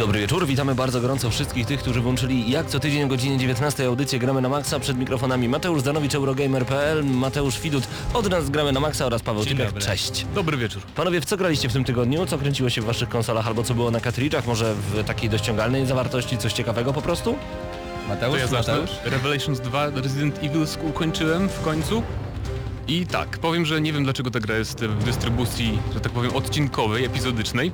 Dobry wieczór, witamy bardzo gorąco wszystkich tych, którzy włączyli jak co tydzień o godzinie 19 audycję Gramy na Maxa przed mikrofonami Mateusz Zanowicz, Eurogamer.pl, Mateusz Widut, od nas Gramy na Maxa oraz Paweł Typiak. Cześć. Dobry wieczór. Panowie, w co graliście w tym tygodniu? Co kręciło się w waszych konsolach albo co było na kartridżach? Może w takiej dościągalnej zawartości coś ciekawego po prostu? To Mateusz, ja zacznę. Mateusz? Revelations 2 Resident Evil ukończyłem w końcu. I tak, powiem, że nie wiem dlaczego ta gra jest w dystrybucji, że tak powiem, odcinkowej, epizodycznej.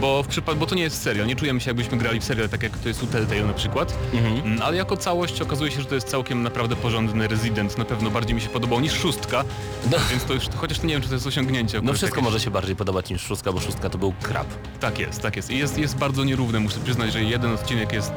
Bo, w przypad- bo to nie jest serial, nie czujemy się jakbyśmy grali w serial, tak jak to jest u Telltale na przykład. Mm, Ale jako całość okazuje się, że to jest całkiem naprawdę porządny Resident. Na pewno bardziej mi się podobał niż szóstka, No. więc to już, chociaż nie wiem czy to jest osiągnięcie. No akurat wszystko jakieś- może się bardziej podobać niż szóstka, bo szóstka to był krab. Tak jest, tak jest. I jest, jest bardzo nierówne, muszę przyznać, że jeden odcinek jest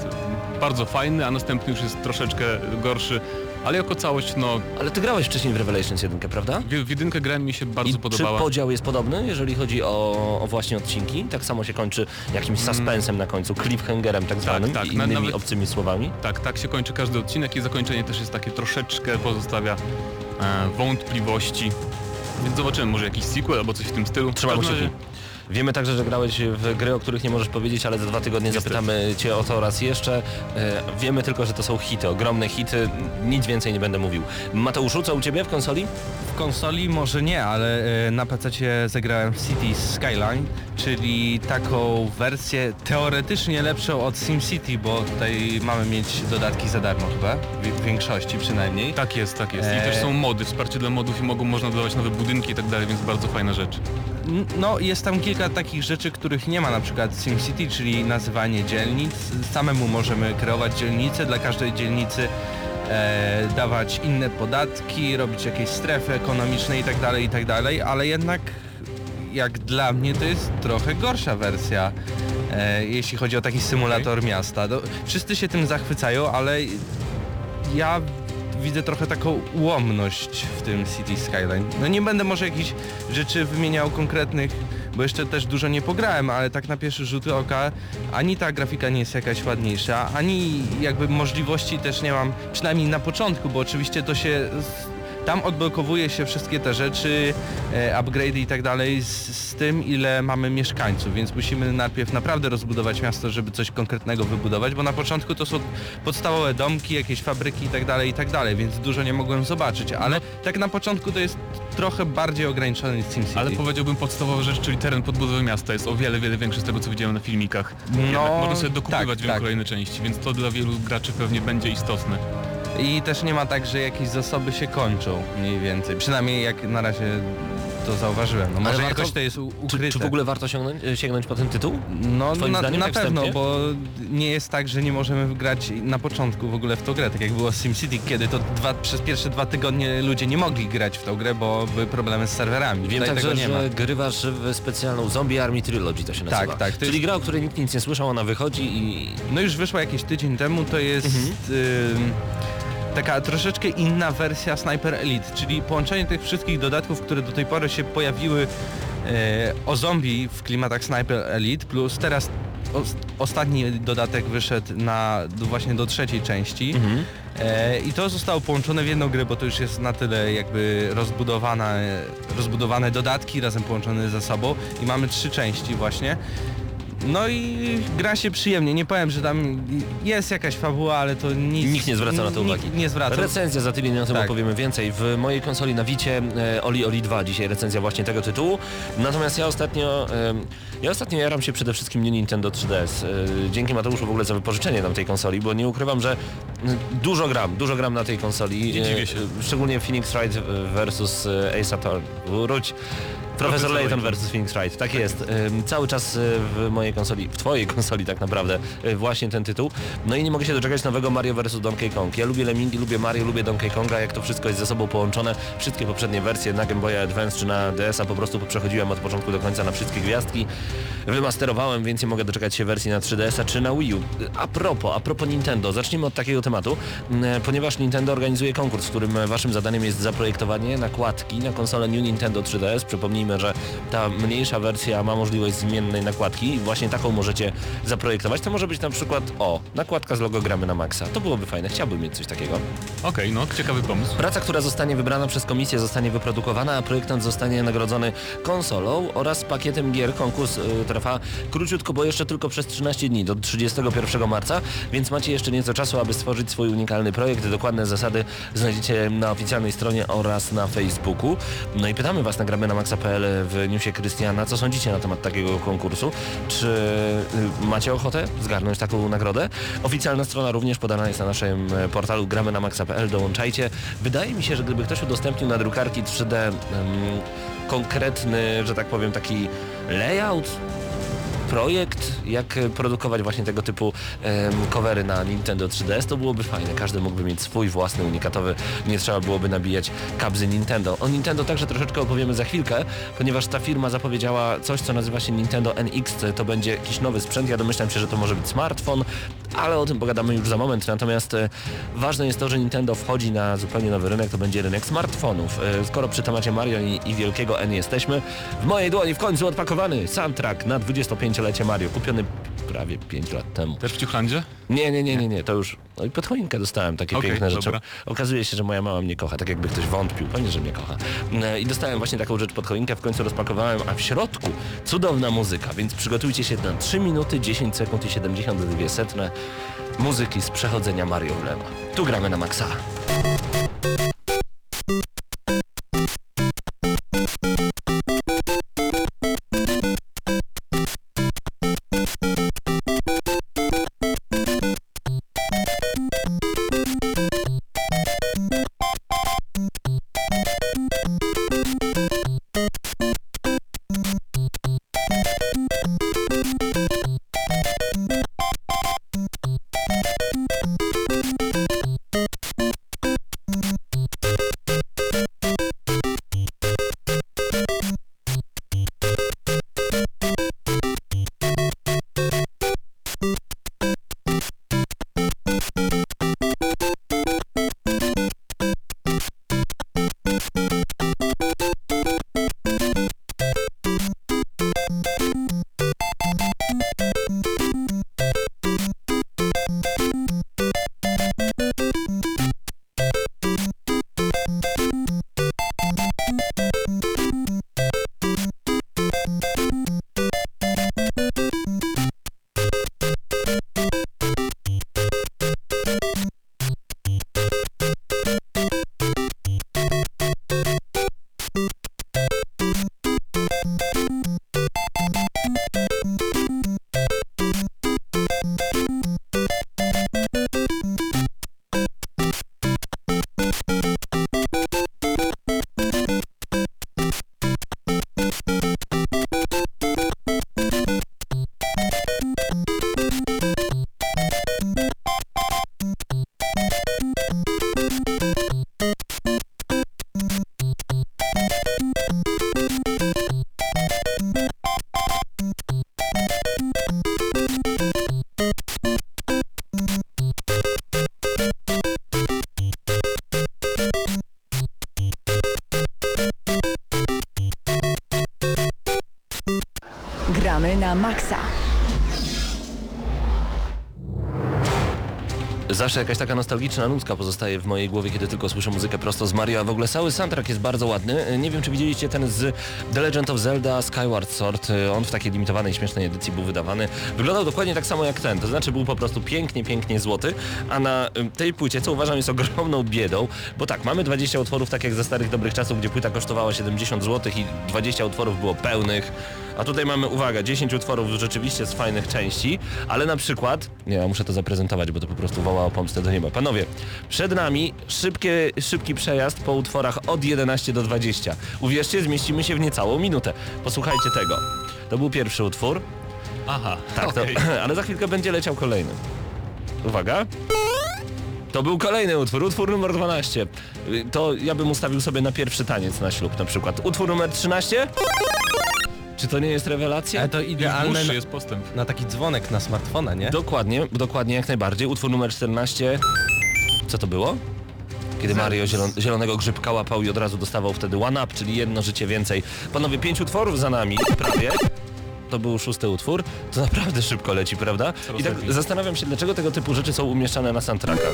bardzo fajny, a następny już jest troszeczkę gorszy, ale jako całość, no, Ale ty grałeś wcześniej w Revelations 1, prawda? w, w jedynkę gra mi się bardzo I podobała. czy podział jest podobny, jeżeli chodzi o, o właśnie odcinki? Tak samo się kończy jakimś suspensem na końcu, cliffhangerem tak zwanym tak, i innymi nawet- obcymi słowami? Tak, tak się kończy każdy odcinek i zakończenie też jest takie troszeczkę pozostawia e, wątpliwości. Więc zobaczymy, może jakiś sequel albo coś w tym stylu. W Trzymamy każdym kciuki. Wiemy także, że grałeś w gry, o których nie możesz powiedzieć, ale za dwa tygodnie Niestety. zapytamy Cię o to raz jeszcze. E, wiemy tylko, że to są hity, ogromne hity, nic więcej nie będę mówił. Mateuszu, co u Ciebie w konsoli? W konsoli może nie, ale e, na PC zagrałem w City Skyline, czyli taką wersję teoretycznie lepszą od SimCity, bo tutaj mamy mieć dodatki za darmo chyba, w, większości przynajmniej. Tak jest, tak jest. I E, też są mody, wsparcie dla modów i mogą można dodawać nowe budynki i tak dalej, więc bardzo fajna rzecz. No jest tam kilka takich rzeczy, których nie ma na przykład SimCity, czyli nazywanie dzielnic. Samemu możemy kreować dzielnice, dla każdej dzielnicy e, dawać inne podatki, robić jakieś strefy ekonomiczne i tak dalej, i tak dalej, ale jednak jak dla mnie to jest trochę gorsza wersja, e, jeśli chodzi o taki symulator miasta. Do, wszyscy się tym zachwycają, ale ja widzę trochę taką ułomność w tym City Skyline. No nie będę może jakichś rzeczy wymieniał konkretnych, bo jeszcze też dużo nie pograłem, ale tak na pierwszy rzut oka ani ta grafika nie jest jakaś ładniejsza, ani jakby możliwości też nie mam, przynajmniej na początku, bo oczywiście to się... Tam odblokowuje się wszystkie te rzeczy, e, upgrade'y i tak dalej z, z tym, ile mamy mieszkańców, więc musimy najpierw naprawdę rozbudować miasto, żeby coś konkretnego wybudować, bo na początku to są podstawowe domki, jakieś fabryki i tak dalej, i tak dalej, więc dużo nie mogłem zobaczyć, ale tak na początku to jest trochę bardziej ograniczony niż SimCity. Ale powiedziałbym podstawowa rzecz, czyli teren podbudowy miasta jest o wiele, wiele większy z tego, co widziałem na filmikach. Jednak można sobie dokupywać tak, wiem, tak. kolejne części, więc to dla wielu graczy pewnie będzie istotne. I też nie ma tak, że jakieś zasoby się kończą mniej więcej, przynajmniej jak na razie to zauważyłem. No może warto- jakoś to jest ukryte. Czy, czy w ogóle warto sięgnąć, sięgnąć po ten tytuł? No Twoim na, zdaniem, na tak pewno, wstępnie? bo nie jest tak, że nie możemy grać na początku w ogóle w tą grę, tak jak było z SimCity, kiedy to dwa, przez pierwsze dwa tygodnie ludzie nie mogli grać w tą grę, bo były problemy z serwerami. Wiem Tutaj także, tego nie ma. że grywasz w specjalną Zombie Army Trilogy to się nazywa. tak, to Czyli jest- gra, o której nikt nic nie słyszał, ona wychodzi i... No już wyszła jakiś tydzień temu, to jest Mhm. ym, taka troszeczkę inna wersja Sniper Elite, czyli połączenie tych wszystkich dodatków, które do tej pory się pojawiły e, o zombie w klimatach Sniper Elite, plus teraz os, ostatni dodatek wyszedł na, właśnie do trzeciej części. Mhm. E, I to zostało połączone w jedną grę, bo to już jest na tyle jakby rozbudowane, rozbudowane dodatki razem połączone ze sobą i mamy trzy części właśnie. No i gra się przyjemnie, nie powiem, że tam jest jakaś fabuła, ale to nic... Nikt nie zwraca na to uwagi. Nikt nie zwraca. Recenzja za tydzień, o tym Tak. opowiemy więcej. W mojej konsoli na Wicie e, Oli Oli 2 dzisiaj recenzja właśnie tego tytułu. Natomiast ja ostatnio em, ja ostatnio jaram się przede wszystkim nie Nintendo 3DS. E, Dzięki Mateuszu w ogóle za wypożyczenie nam tej konsoli, bo nie ukrywam, że dużo gram, dużo gram na tej konsoli. Nie E, dziwię się. Szczególnie Phoenix Wright versus e, Ace Attorney. Wróć. Profesor Layton versus Phoenix Wright, tak jest. Cały czas y, w mojej konsoli, w twojej konsoli tak naprawdę, y, właśnie ten tytuł. No i nie mogę się doczekać nowego Mario vs Donkey Kong. Ja lubię Lemmingi, lubię Mario, lubię Donkey Konga, jak to wszystko jest ze sobą połączone. Wszystkie poprzednie wersje na Game Boy Advance czy na DS-a po prostu przechodziłem od początku do końca na wszystkie gwiazdki. Wymasterowałem, więc nie mogę doczekać się wersji na 3DS-a czy na Wii U. A propos, a propos Nintendo, zacznijmy od takiego tematu, mm, ponieważ Nintendo organizuje konkurs, w którym waszym zadaniem jest zaprojektowanie nakładki na konsolę New Nintendo 3DS. Przypomnijmy, że ta mniejsza wersja ma możliwość zmiennej nakładki i właśnie taką możecie zaprojektować. To może być na przykład, o, nakładka z logo gramy na Maxa. To byłoby fajne, chciałbym mieć coś takiego. Okej, no ciekawy pomysł. Praca, która zostanie wybrana przez komisję zostanie wyprodukowana, a projektant zostanie nagrodzony konsolą oraz pakietem gier. Konkurs y, trwa króciutko, bo jeszcze tylko przez 13 dni, do 31 marca, więc macie jeszcze nieco czasu, aby stworzyć swój unikalny projekt. Dokładne zasady znajdziecie na oficjalnej stronie oraz na Facebooku. No i pytamy Was na gramy na maxa.pl w newsie Krystiana, co sądzicie na temat takiego konkursu? Czy y, macie ochotę zgarnąć taką nagrodę? Oficjalna strona również podana jest na naszym e, portalu gramy na maxa.pl, dołączajcie. Wydaje mi się, że gdyby ktoś udostępnił na drukarki 3D em, konkretny, że tak powiem, taki layout, projekt, jak e, produkować właśnie tego typu covery na Nintendo 3DS, to byłoby fajne. Każdy mógłby mieć swój własny, unikatowy, nie trzeba byłoby nabijać kabzy Nintendo. O Nintendo także troszeczkę opowiemy za chwilkę, ponieważ ta firma zapowiedziała coś, co nazywa się Nintendo NX. To będzie jakiś nowy sprzęt, ja domyślam się, że to może być smartfon, ale o tym pogadamy już za moment. Natomiast e, ważne jest to, że Nintendo wchodzi na zupełnie nowy rynek, to będzie rynek smartfonów. E, skoro przy temacie Mario i, i wielkiego N jesteśmy, w mojej dłoni w końcu odpakowany soundtrack na 25-lecie Mario, kupiony prawie 5 lat temu. Też w Ciuchlandzie? Nie, nie, nie, nie, nie, to już. No i pod choinkę dostałem takie Okej, piękne rzeczy. dobra. Okazuje się, że moja mama mnie kocha, tak jakby ktoś wątpił, pewnie, że mnie kocha. E, I dostałem właśnie taką rzecz pod choinkę, w końcu rozpakowałem, a w środku cudowna muzyka, więc przygotujcie się na 3 minuty, 10 sekund i 72 setne muzyki z przechodzenia Mario lewo. Tu gramy na maksa. Zawsze jakaś taka nostalgiczna nutka pozostaje w mojej głowie, kiedy tylko słyszę muzykę prosto z Mario, a w ogóle cały soundtrack jest bardzo ładny. Nie wiem, czy widzieliście ten z The Legend of Zelda Skyward Sword. On w takiej limitowanej, śmiesznej edycji był wydawany. Wyglądał dokładnie tak samo jak ten, to znaczy był po prostu pięknie, pięknie złoty, a na ym, tej płycie, co uważam jest ogromną biedą, bo tak, mamy 20 utworów tak jak za starych dobrych czasów, gdzie płyta kosztowała 70 zł i 20 utworów było pełnych, a tutaj mamy, uwaga, 10 utworów rzeczywiście z fajnych części, ale na przykład, nie, ja muszę to zaprezentować, bo to po prostu woła o do nieba. Panowie, przed nami szybkie, szybki przejazd po utworach od 11 do 20. Uwierzcie, zmieścimy się w niecałą minutę. Posłuchajcie tego. To był pierwszy utwór, Aha, tak, okej. to, ale za chwilkę będzie leciał kolejny. Uwaga. To był kolejny utwór, utwór numer 12. Y, To ja bym ustawił sobie na pierwszy taniec na ślub na przykład. Utwór numer 13? Czy to nie jest rewelacja? Ale to idealne dłuższy na, jest postęp. na taki dzwonek na smartfona, nie? Dokładnie, dokładnie jak najbardziej. Utwór numer 14. Co to było? Kiedy Mario zielon zielonego grzybka łapał i od razu dostawał wtedy one up, czyli jedno życie więcej. Panowie, pięć utworów za nami, prawie. To był szósty utwór. To naprawdę szybko leci, prawda? I tak zastanawiam się, dlaczego tego typu rzeczy są umieszczane na soundtrackach.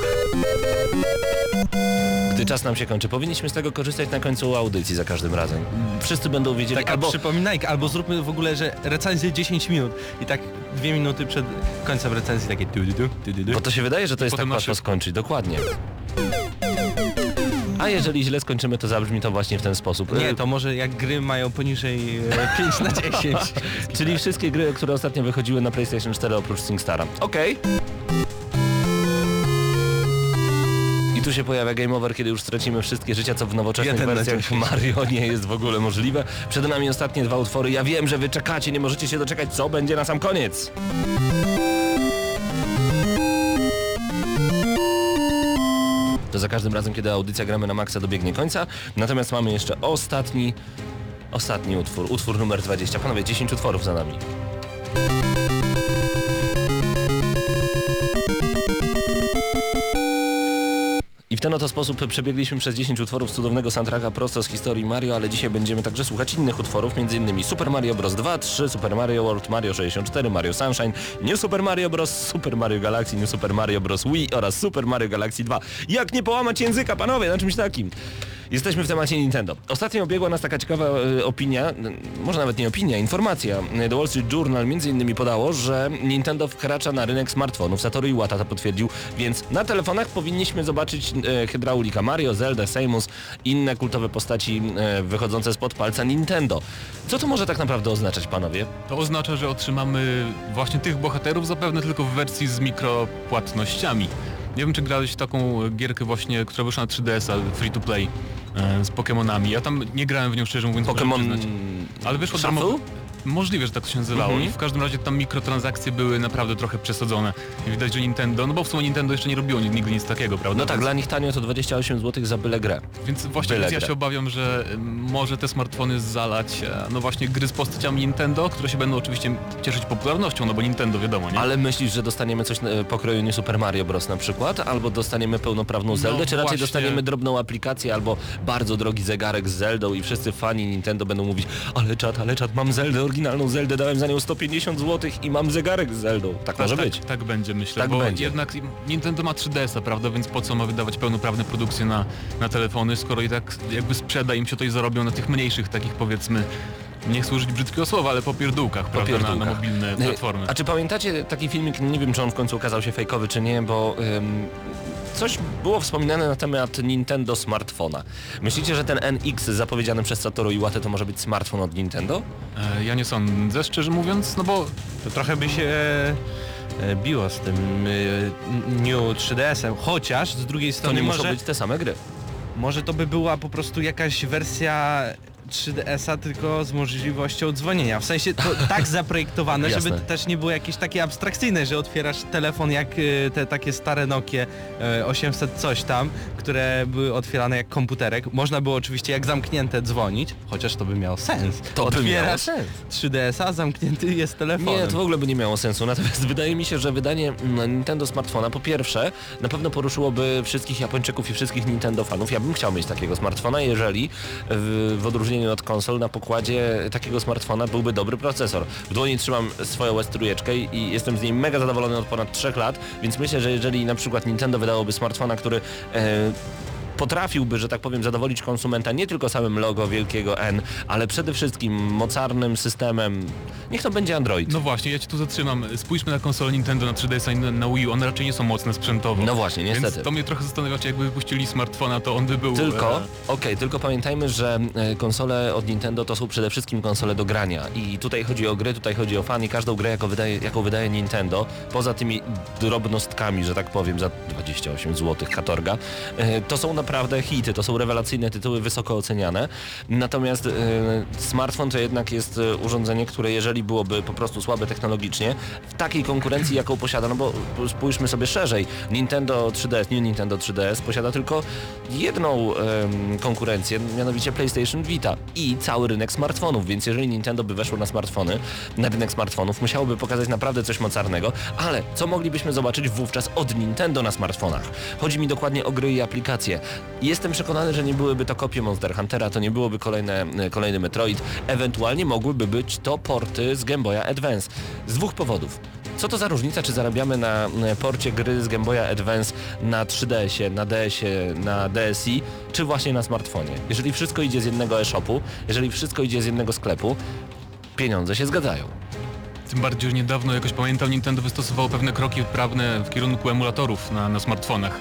Gdy czas nam się kończy, powinniśmy z tego korzystać na końcu audycji za każdym razem. Wszyscy będą wiedzieli, Taka albo przypominajka, albo zróbmy w ogóle, że recenzję 10 minut i tak dwie minuty przed końcem recenzji takie tu du du tu du du. Bo to się wydaje, że to jest tak łatwo skończyć, dokładnie. A jeżeli źle skończymy, to zabrzmi to właśnie w ten sposób. Nie, E, to może jak gry mają poniżej e, 5 na 10. Czyli wszystkie gry, które ostatnio wychodziły na PlayStation 4 oprócz SingStara. Okej. I tu się pojawia Game Over, kiedy już stracimy wszystkie życia, co w nowoczesnych Jeden wersjach 10. Mario nie jest w ogóle możliwe. Przed nami ostatnie dwa utwory. Ja wiem, że wy czekacie, nie możecie się doczekać, co będzie na sam koniec. To za każdym razem, kiedy audycja gramy na maksa dobiegnie końca. Natomiast mamy jeszcze ostatni, ostatni utwór, utwór numer 20. Panowie, 10 utworów za nami. Ten oto sposób przebiegliśmy przez 10 utworów cudownego soundtracka prosto z historii Mario, ale dzisiaj będziemy także słuchać innych utworów, m.in. Super Mario Bros. 2, 3, Super Mario World, Mario 64, Mario Sunshine, New Super Mario Bros., Super Mario Galaxy, New Super Mario Bros. Wii oraz Super Mario Galaxy 2. Jak nie połamać języka, panowie, na czymś takim? Jesteśmy w temacie Nintendo. Ostatnio obiegła nas taka ciekawa e, opinia, może nawet nie opinia, informacja. The Wall Street Journal między innymi podało, że Nintendo wkracza na rynek smartfonów. Satoru Iwata to potwierdził, więc na telefonach powinniśmy zobaczyć e, hydraulika Mario, Zelda, Samus, inne kultowe postaci e, wychodzące spod palca Nintendo. Co to może tak naprawdę oznaczać, panowie? To oznacza, że otrzymamy właśnie tych bohaterów zapewne tylko w wersji z mikropłatnościami. Nie wiem, czy grałeś taką gierkę właśnie, która wyszła na 3DS-a, free to play, z Pokémonami. Ja tam nie grałem w nią szczerze mówiąc, Pokémon... Ale wyszło Shuffle? Możliwe, że tak to się nazywało Mhm. i w każdym razie tam mikrotransakcje były naprawdę trochę przesadzone. Widać, że Nintendo, no bo w sumie Nintendo jeszcze nie robiło nigdy nic takiego, prawda? No tak, Więc- dla nich tanio to 28 zł za byle grę. Więc właśnie Byle ja grę. się obawiam, że może te smartfony zalać, e, no właśnie gry z postaciami Nintendo, które się będą oczywiście cieszyć popularnością, no bo Nintendo wiadomo, nie? Ale myślisz, że dostaniemy coś e, pokroju nie Super Mario Bros. na przykład? Albo dostaniemy pełnoprawną Zeldę, czy raczej No właśnie. dostaniemy drobną aplikację albo bardzo drogi zegarek z Zeldą i wszyscy fani Nintendo będą mówić ale czat, ale czat, mam Zeldę, oryginalną Zeldę, dałem za nią 150 zł i mam zegarek z Zeldą. Tak, może tak, być. Tak będzie, myślę, Tak bo będzie. jednak Nintendo ma 3DS-a, prawda, więc po co ma wydawać pełnoprawne produkcje na, na telefony, skoro i tak jakby sprzeda im się to i zarobią na tych mniejszych takich powiedzmy, nie chcę użyć brzydkiego słowa, ale popierdółkach, prawda, na, na Popierdółkach. mobilne E, platformy. A czy pamiętacie taki filmik, nie wiem czy on w końcu okazał się fejkowy czy nie, bo ym, coś było wspominane na temat Nintendo smartfona. Myślicie, że ten NX zapowiedziany przez Satoru Iwatę to może być smartfon od Nintendo? E, ja nie sądzę, szczerze mówiąc, no bo To trochę by się e, biło z tym e, New 3DS-em, chociaż z drugiej To strony nie muszą może, być te same gry. może to by była po prostu jakaś wersja 3DS-a tylko z możliwością dzwonienia. W sensie to tak zaprojektowane, żeby też nie było jakieś takie abstrakcyjne, że otwierasz telefon jak e, te takie stare Nokie e, 800 coś tam, które były otwierane jak komputerek. Można było oczywiście jak zamknięte dzwonić, chociaż to by miało sens. To by miało Otwierasz sens. 3DS-a, zamknięty jest telefonem. Nie, to w ogóle by nie miało sensu. Natomiast wydaje mi się, że wydanie mm, Nintendo smartfona po pierwsze na pewno poruszyłoby wszystkich Japończyków i wszystkich Nintendo fanów. Ja bym chciał mieć takiego smartfona, jeżeli w, w odróżnieniu od konsol na pokładzie takiego smartfona byłby dobry procesor. W dłoni trzymam swoją S i jestem z niej mega zadowolony od ponad 3 lat, więc myślę, że jeżeli na przykład Nintendo wydałoby smartfona, który e, potrafiłby, że tak powiem, zadowolić konsumenta nie tylko samym logo wielkiego N, ale przede wszystkim mocarnym systemem, niech to będzie Android. No właśnie, ja cię tu zatrzymam. Spójrzmy na konsolę Nintendo na 3DS i na, na Wii U, one raczej nie są mocne sprzętowo. No właśnie, niestety. Więc to mnie trochę zastanawia, czy jakby wypuścili smartfona, to on by był... Tylko, e, okej, tylko pamiętajmy, że e, konsole od Nintendo to są przede wszystkim konsole do grania i tutaj chodzi o gry, tutaj chodzi o fan i każdą grę, jaką wydaje, jaką wydaje Nintendo, poza tymi drobnostkami, że tak powiem, za 28 zł katorga, e, to są naprawdę hity, to są rewelacyjne tytuły, wysoko oceniane. Natomiast e, smartfon to jednak jest e, urządzenie, które jeżeli byłoby po prostu słabe technologicznie, w takiej konkurencji, jaką posiada, no bo spójrzmy sobie szerzej, Nintendo 3DS, nie Nintendo 3DS posiada tylko jedną em, konkurencję, mianowicie PlayStation Vita i cały rynek smartfonów, więc jeżeli Nintendo by weszło na smartfony, na rynek smartfonów, musiałoby pokazać naprawdę coś mocarnego, ale co moglibyśmy zobaczyć wówczas od Nintendo na smartfonach? Chodzi mi dokładnie o gry i aplikacje. Jestem przekonany, że nie byłyby to kopie Monster Huntera, to nie byłoby kolejne, kolejny Metroid, ewentualnie mogłyby być to porty z Game Boya Advance. Z dwóch powodów. Co to za różnica, czy zarabiamy na e, porcie gry z Game Boya Advance na 3DS-ie, na DS-ie, na DSi, czy właśnie na smartfonie? Jeżeli wszystko idzie z jednego e-shopu, jeżeli wszystko idzie z jednego sklepu, pieniądze się zgadzają. Tym bardziej, że niedawno jakoś pamiętam Nintendo wystosowało pewne kroki prawne w kierunku emulatorów na, na smartfonach.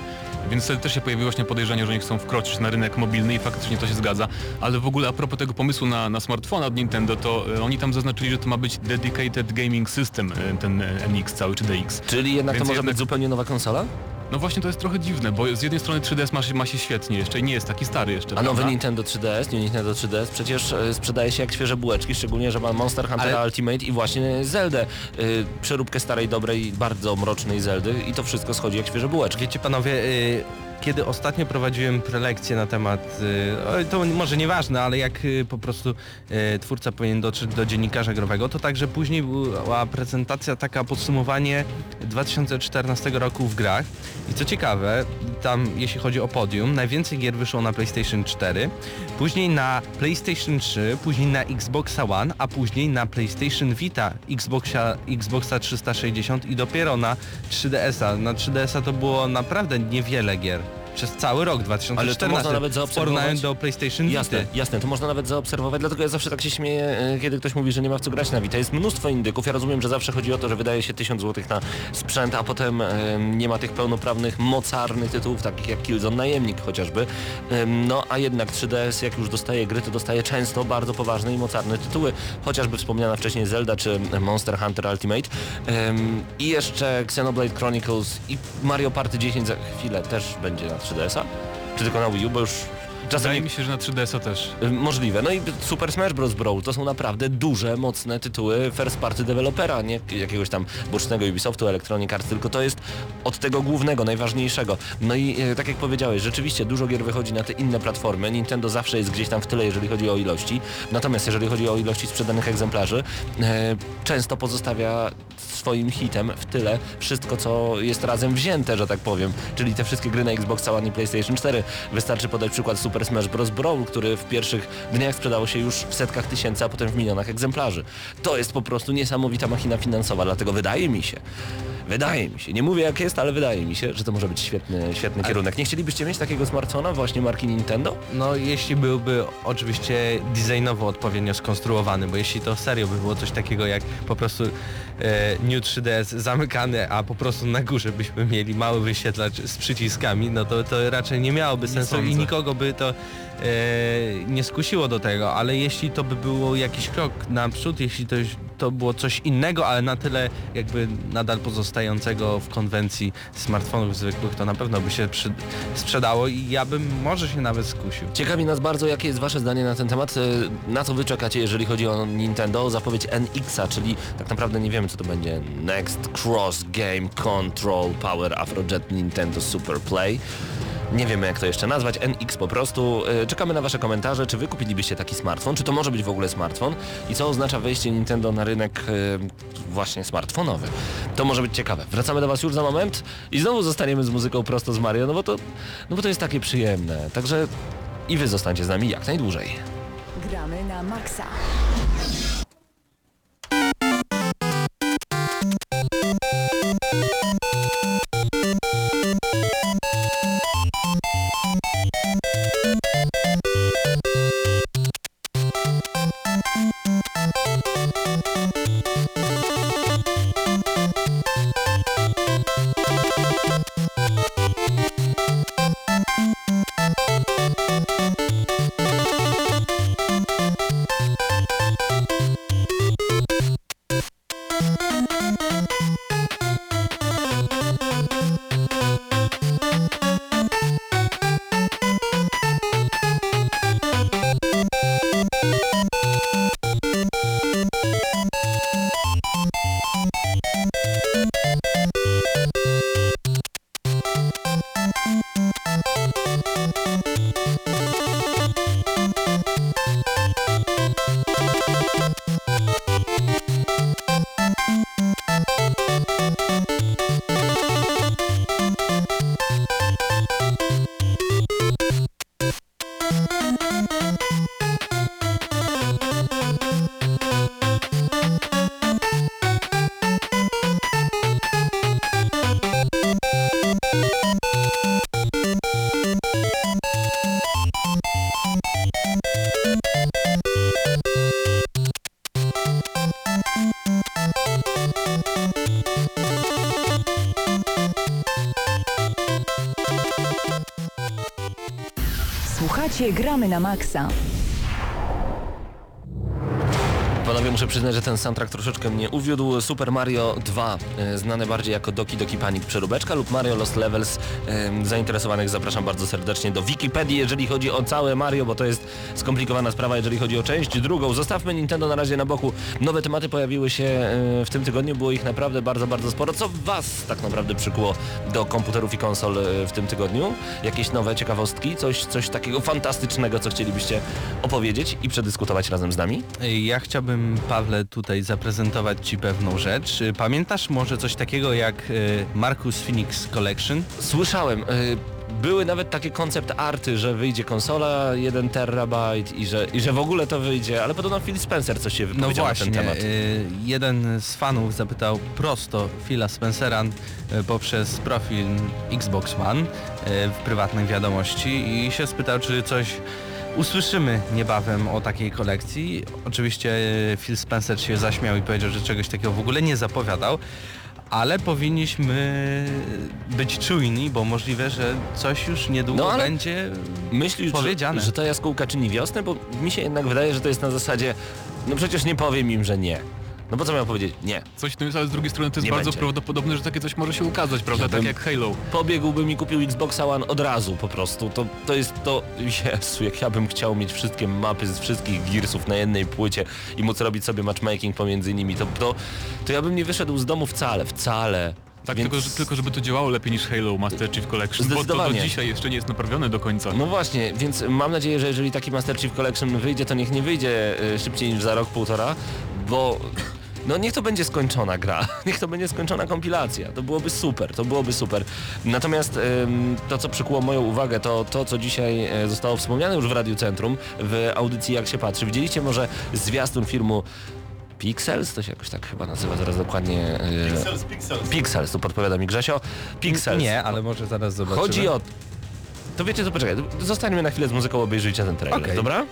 Więc wtedy też się pojawiło właśnie podejrzenie, że oni chcą wkroczyć na rynek mobilny i faktycznie to się zgadza. Ale w ogóle a propos tego pomysłu na, na smartfona od Nintendo, to e, oni tam zaznaczyli, że to ma być Dedicated Gaming System, e, ten e, NX cały czy DX. Czyli jednak Więc to może jednak- być zupełnie nowa konsola? No właśnie to jest trochę dziwne, bo z jednej strony 3DS ma się, ma się świetnie jeszcze i nie jest taki stary jeszcze, A nowy prawda? Nintendo 3DS, nie Nintendo 3DS, przecież e, sprzedaje się jak świeże bułeczki, szczególnie, że ma Monster Hunter Ale- Ultimate i właśnie Zeldę, y, przeróbkę starej, dobrej, bardzo mrocznej Zeldy i to wszystko schodzi jak świeże bułeczki. Wiecie panowie, y, kiedy ostatnio prowadziłem prelekcję na temat, y, to może nieważne, ale jak y, po prostu y, twórca powinien dotrzeć do dziennikarza growego, to także później była prezentacja, taka podsumowanie 2014 roku w grach. I co ciekawe, tam jeśli chodzi o podium, najwięcej gier wyszło na PlayStation 4, później na PlayStation 3, później na Xboxa One, a później na PlayStation Vita, Xboxa, Xboxa 360 i dopiero na 3DS-a. Na 3DS-a to było naprawdę niewiele gier. Przez cały rok 2014 można nawet zaobserwować- do PlayStation Jasne, Vita. jasne, to można nawet zaobserwować, dlatego ja zawsze tak się śmieję, e, kiedy ktoś mówi, że nie ma w co grać na Vita. Jest mnóstwo indyków, ja rozumiem, że zawsze chodzi o to, że wydaje się 1000 zł na sprzęt, a potem e, nie ma tych pełnoprawnych, mocarnych tytułów, takich jak Killzone Najemnik chociażby. Em, no a jednak 3DS, jak już dostaje gry, to dostaje często bardzo poważne i mocarne tytuły, chociażby wspomniana wcześniej Zelda czy Monster Hunter Ultimate. Em, I jeszcze Xenoblade Chronicles i Mario Party 10 za chwilę też będzie na 3DS-a. Czy tylko na Wii U, bo już czasem Wydaje mi się, że na 3DS-a też. Y, Możliwe. No i Super Smash Bros. Brawl to są naprawdę duże, mocne tytuły first party dewelopera, nie jakiegoś tam bocznego Ubisoftu, Electronic Arts, tylko to jest od tego głównego, najważniejszego. No i e, tak jak powiedziałeś, rzeczywiście dużo gier wychodzi na te inne platformy. Nintendo zawsze jest gdzieś tam w tyle, jeżeli chodzi o ilości. Natomiast jeżeli chodzi o ilości sprzedanych egzemplarzy, e, często pozostawia swoim hitem w tyle wszystko, co jest razem wzięte, że tak powiem. Czyli te wszystkie gry na Xbox One i PlayStation 4. Wystarczy podać przykład Super Smash Bros. Brawl, który w pierwszych dniach sprzedało się już w setkach tysięcy, a potem w milionach egzemplarzy. To jest po prostu niesamowita machina finansowa, dlatego wydaje mi się, wydaje mi się, nie mówię jak jest, ale wydaje mi się, że to może być świetny, świetny kierunek. Nie chcielibyście mieć takiego smartfona właśnie marki Nintendo? No jeśli byłby oczywiście designowo odpowiednio skonstruowany, bo jeśli to serio by było coś takiego jak po prostu e, New 3DS zamykany, a po prostu na górze byśmy mieli mały wyświetlacz z przyciskami, no to, to raczej nie miałoby sensu i nikogo by to nie skusiło do tego, ale jeśli to by było jakiś krok naprzód, jeśli to, to było coś innego, ale na tyle jakby nadal pozostającego w konwencji smartfonów zwykłych, to na pewno by się przy, sprzedało i ja bym może się nawet skusił. Ciekawi nas bardzo, jakie jest Wasze zdanie na ten temat. E, Na co Wy czekacie, jeżeli chodzi o Nintendo? Zapowiedź NX-a, czyli tak naprawdę nie wiemy, co to będzie. Next Cross Game Control Power Afrojet Nintendo Super Play. Nie wiemy, jak to jeszcze nazwać. NX po prostu. E, Czekamy na Wasze komentarze. Czy Wy kupilibyście taki smartfon? Czy to może być w ogóle smartfon? I co oznacza wejście Nintendo na rynek e, właśnie smartfonowy? To może być ciekawe. Wracamy do Was już za moment i znowu zostaniemy z muzyką prosto z Mario, no bo to, no bo to jest takie przyjemne. Także i wy zostańcie z nami jak najdłużej. Gramy na maksa. Gramy na Maxa. Muszę przyznać, że ten soundtrack troszeczkę mnie uwiódł. Super Mario 2, e, znane bardziej jako Doki Doki Panic Przeróbeczka lub Mario Lost Levels. Zainteresowanych zapraszam bardzo serdecznie do Wikipedii, jeżeli chodzi o całe Mario, bo to jest skomplikowana sprawa, jeżeli chodzi o część drugą. Zostawmy Nintendo na razie na boku. Nowe tematy pojawiły się e, w tym tygodniu, było ich naprawdę bardzo, bardzo sporo. Co Was tak naprawdę przykuło do komputerów i konsol e, w tym tygodniu? Jakieś nowe ciekawostki? Coś, coś takiego fantastycznego, co chcielibyście opowiedzieć i przedyskutować razem z nami? Ja chciałbym, Pawle, tutaj zaprezentować Ci pewną rzecz. Pamiętasz może coś takiego jak e, Marcus Phoenix Collection? Słyszałem. y, Były nawet takie koncept arty, że wyjdzie konsola 1 terabajt i że, i że w ogóle to wyjdzie, ale podobno Phil Spencer coś się No wypowiedział właśnie, na ten temat. y, jeden z fanów zapytał prosto Phila Spencera y, poprzez profil Xbox One y, w prywatnej wiadomości i się spytał, czy coś usłyszymy niebawem o takiej kolekcji. Oczywiście y, Phil Spencer się zaśmiał i powiedział, że czegoś takiego w ogóle nie zapowiadał. Ale powinniśmy być czujni, bo możliwe, że coś już niedługo No, będzie Myślisz, powiedziane. że, że ta jaskółka czyni wiosnę? Bo mi się jednak wydaje, że to jest na zasadzie, no przecież nie powiem im, że nie. No bo co miał powiedzieć? Nie. Coś w tym jest, ale z drugiej strony to jest Nie bardzo będzie. prawdopodobne, że takie coś może się ukazać, prawda? Tak jak Halo. Pobiegłbym i kupił Xboxa One od razu po prostu. To, to jest to, Jezu, jak ja bym chciał mieć wszystkie mapy z wszystkich Gearsów na jednej płycie i móc robić sobie matchmaking pomiędzy nimi, to, to, to ja bym nie wyszedł z domu wcale, wcale. Tak, Więc- tylko, że, tylko żeby to działało lepiej niż Halo Master Chief Collection, bo to do Zdecydowanie. dzisiaj jeszcze nie jest naprawione do końca. No właśnie, więc mam nadzieję, że jeżeli taki Master Chief Collection wyjdzie, to niech nie wyjdzie y, szybciej niż za rok, półtora, bo no niech to będzie skończona gra, niech to będzie skończona kompilacja, to byłoby super, to byłoby super. Natomiast ym, to, co przykuło moją uwagę, to to, co dzisiaj e, zostało wspomniane już w Radiu Centrum, w audycji Jak się patrzy. Widzieliście może zwiastun filmu Pixels, to się jakoś tak chyba nazywa, zaraz dokładnie... e, Pixels, Pixels. Pixels, tu podpowiada mi Grzesio. Pixels. Nie, ale może zaraz zobaczymy. Chodzi o... To wiecie co, poczekaj, zostańmy na chwilę z muzyką, obejrzyjcie ten trailer, Okej. dobra?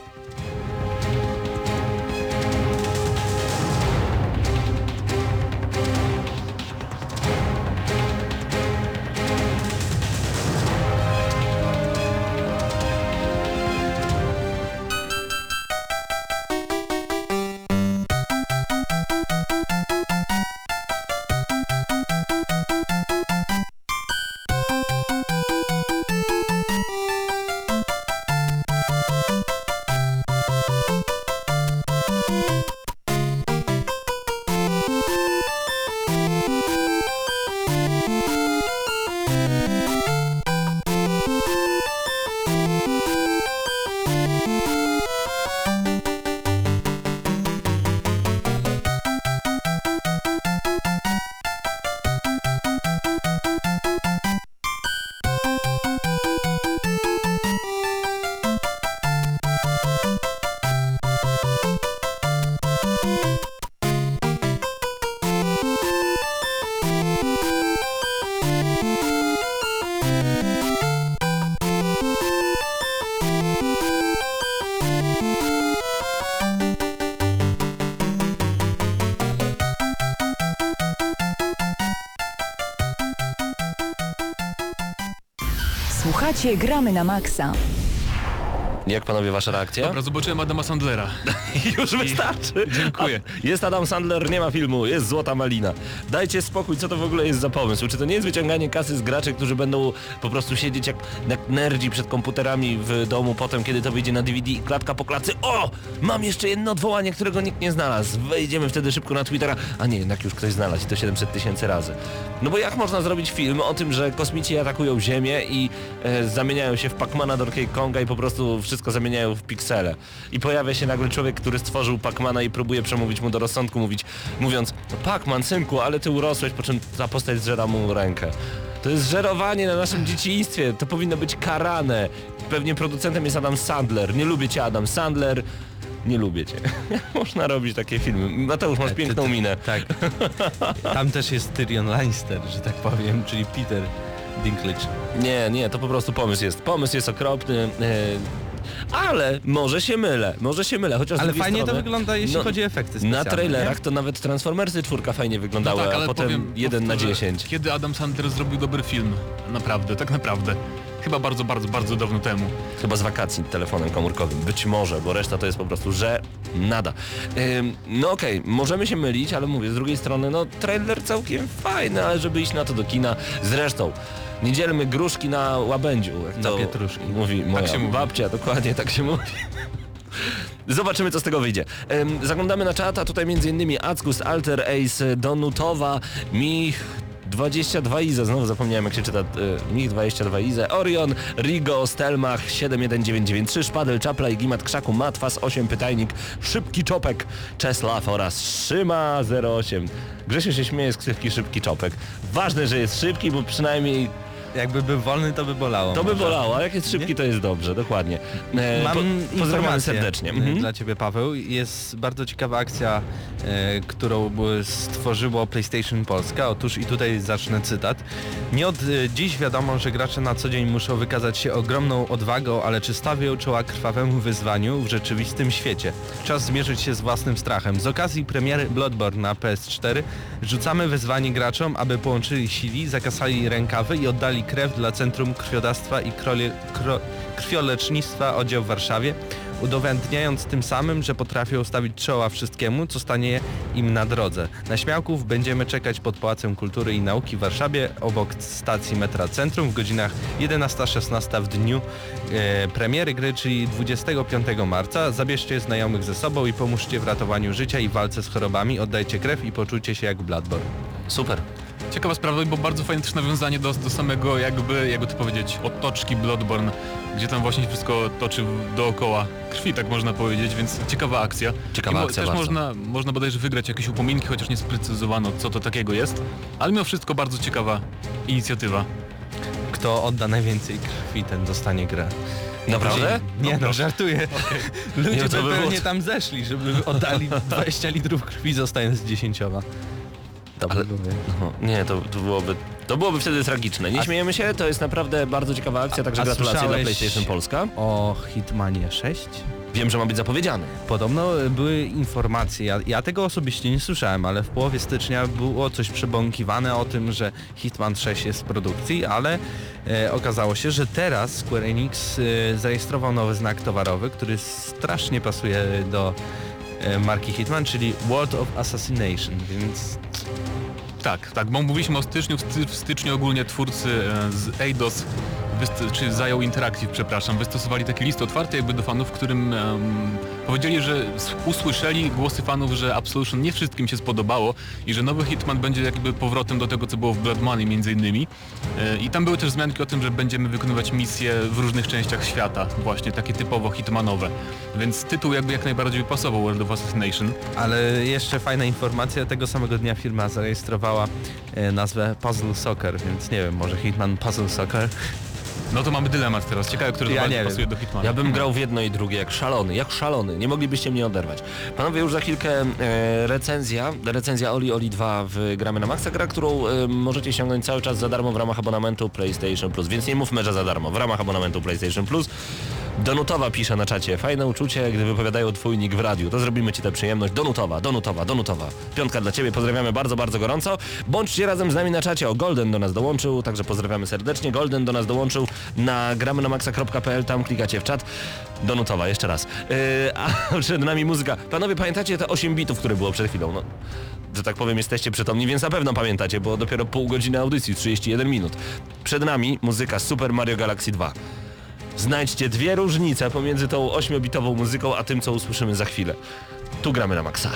Słuchacie Gramy na Maxa. Jak panowie wasza reakcja? Dobra, zobaczyłem Adama Sandlera. Już wystarczy. Dziękuję. A, jest Adam Sandler, nie ma filmu, jest Złota Malina. Dajcie spokój, co to w ogóle jest za pomysł? Czy to nie jest wyciąganie kasy z graczy, którzy będą po prostu siedzieć jak, jak nerdzi przed komputerami w domu potem, kiedy to wyjdzie na DVD i klatka po klatce. O! Mam jeszcze jedno odwołanie, którego nikt nie znalazł. Wejdziemy wtedy szybko na Twittera. A nie, jednak już ktoś znalazł i to 700 tysięcy razy. No bo jak można zrobić film o tym, że kosmici atakują Ziemię i e, zamieniają się w Pacmana Donkey Konga i po prostu wszystko zamieniają w piksele. I pojawia się nagle człowiek, który stworzył Pacmana i próbuje przemówić mu do rozsądku, mówić, mówiąc, no Pacman, synku, ale ty urosłeś, po czym ta postać zżera mu rękę. To jest żerowanie na naszym dzieciństwie, to powinno być karane. Pewnie producentem jest Adam Sandler. Nie lubię cię Adam Sandler. Nie lubię cię. Można robić takie filmy? Mateusz, masz Ty- piękną ty- minę. Tak. Tam też jest Tyrion Lannister, że tak powiem, czyli Peter Dinklage. Nie, nie, to po prostu pomysł jest. Pomysł jest okropny. Ale może się mylę, może się mylę, chociaż Ale fajnie to strony, wygląda, jeśli no, chodzi o efekty specjalne. Na trailerach nie? to nawet Transformersy czwórka fajnie No wyglądały, tak, ale a potem powiem, 1 na powtórzę, 10. Kiedy Adam Sandler zrobił dobry film? Naprawdę, tak naprawdę. chyba bardzo, bardzo, bardzo dawno temu. Chyba z wakacji telefonem komórkowym. Być może, bo reszta to jest po prostu, że nada. Ym, no okej, możemy się mylić, ale mówię, z drugiej strony, no trailer całkiem fajny, ale żeby iść na to do kina. Zresztą, nie dzielmy gruszki na łabędziu. Jak Na to pietruszki. Mówi moja się mówi. babcia, dokładnie tak się mówi. Zobaczymy, co z tego wyjdzie. Ym, zaglądamy na czata, tutaj m.in. Ackus, Alter Ace, Donutowa, Mich, 22 Ize, znowu zapomniałem jak się czyta, y, Mich 22 Ize, Orion, Rigo, Stelmach, 71993, Szpadel, Czapla i Gimat Krzaku, Matwas, 8 Pytajnik, Szybki Czopek, Czesław oraz Szyma 08. Grzesiu się śmieje z ksywki Szybki Czopek. Ważne, że jest szybki, bo przynajmniej Jakby był wolny, to by bolało. to by może. bolało, a jak jest szybki, to jest dobrze, dokładnie. E, Mam po- pozdrawiamy serdecznie. e, Mhm. dla Ciebie Paweł. Jest bardzo ciekawa akcja, e, którą stworzyło PlayStation Polska. Otóż i tutaj zacznę cytat. Nie od e, dziś wiadomo, że gracze na co dzień muszą wykazać się ogromną odwagą, ale czy stawią czoła krwawemu wyzwaniu w rzeczywistym świecie? Czas zmierzyć się z własnym strachem. Z okazji premiery Bloodborne na PS4 rzucamy wyzwanie graczom, aby połączyli sili, zakasali rękawy i oddali krew dla Centrum Krwiodawstwa i Krolie, Kro, Krwiolecznictwa oddział w Warszawie, udowadniając tym samym, że potrafią stawić czoła wszystkiemu, co stanie im na drodze. Na śmiałków będziemy czekać pod Pałacem Kultury i Nauki w Warszawie, obok stacji metra Centrum w godzinach 11-16 w dniu e, premiery gry, czyli 25 marca. Zabierzcie znajomych ze sobą i pomóżcie w ratowaniu życia i walce z chorobami. Oddajcie krew i poczujcie się jak Bloodborne. Super. Ciekawa sprawa, bo bardzo fajne też nawiązanie do, do samego jakby, jakby to powiedzieć, otoczki Bloodborne, gdzie tam właśnie wszystko toczy dookoła krwi, tak można powiedzieć, więc ciekawa akcja. Ciekawa I akcja Też bardzo. można, można bodajże wygrać jakieś upominki, chociaż nie sprecyzowano co to takiego jest, ale mimo wszystko bardzo ciekawa inicjatywa. Kto odda najwięcej krwi, ten dostanie grę. Naprawdę? Nie no, żartuję. Ludzie Nie, by by było- pewnie tam zeszli, żeby oddali 20 litrów krwi zostając z 10. Ale, no, nie, to, to byłoby... To byłoby wtedy tragiczne. Nie A- śmiejemy się, to jest naprawdę bardzo ciekawa akcja, także a gratulacje dla PlayStation Polska. O Hitmanie 6? Wiem, że ma być zapowiedziany. Podobno były informacje, ja, ja tego osobiście nie słyszałem, ale w połowie stycznia było coś przebąkiwane o tym, że Hitman 6 jest w produkcji, ale e, okazało się, że teraz Square Enix e, zarejestrował nowy znak towarowy, który strasznie pasuje do marki Hitman, czyli World of Assassination, więc Tak, tak, bo mówiliśmy o styczniu, w, sty, w styczniu ogólnie twórcy e, z Eidos, czy Zajął Interactive, przepraszam, wystosowali taki list otwarty jakby do fanów, w którym em, powiedzieli, że usłyszeli głosy fanów, że Absolution nie wszystkim się spodobało i że nowy Hitman będzie jakby powrotem do tego, co było w Blood Money między innymi. E, I tam były też wzmianki o tym, że będziemy wykonywać misje w różnych częściach świata, właśnie takie typowo hitmanowe. Więc tytuł jakby jak najbardziej pasował World of Assassination. Ale jeszcze fajna informacja, tego samego dnia firma zarejestrowała e, nazwę Puzzle Soccer, więc nie wiem, może Hitman Puzzle Soccer. No to mamy dylemat teraz. Ciekawe, który Ja nie wiem. pasuje do Hitmana. Ja bym grał w jedno i drugie, jak szalony, jak szalony. Nie moglibyście mnie oderwać. Panowie, już za chwilkę e, recenzja, recenzja Oli Oli 2 w Gramy na Maxa, gra, którą e, możecie ściągnąć cały czas za darmo w ramach abonamentu PlayStation Plus, więc nie mówmy, że za darmo, w ramach abonamentu PlayStation Plus. Donutowa pisze na czacie, fajne uczucie, gdy wypowiadają twój nick w radiu, to zrobimy ci tę przyjemność. Donutowa, Donutowa, Donutowa. Piątka dla ciebie, pozdrawiamy bardzo, bardzo gorąco. Bądźcie razem z nami na czacie, o Golden do nas dołączył, także pozdrawiamy serdecznie. Golden do nas dołączył na gramy na maxa.pl, tam klikacie w czat. Donutowa, jeszcze raz. Yy, a przed nami muzyka. Panowie, pamiętacie te 8 bitów, które było przed chwilą? No, że tak powiem, jesteście przytomni, więc na pewno pamiętacie, bo dopiero pół godziny audycji, 31 minut. Przed nami muzyka Super Mario Galaxy 2. Znajdźcie dwie różnice pomiędzy tą 8-bitową muzyką, a tym, co usłyszymy za chwilę. Tu gramy na maksa.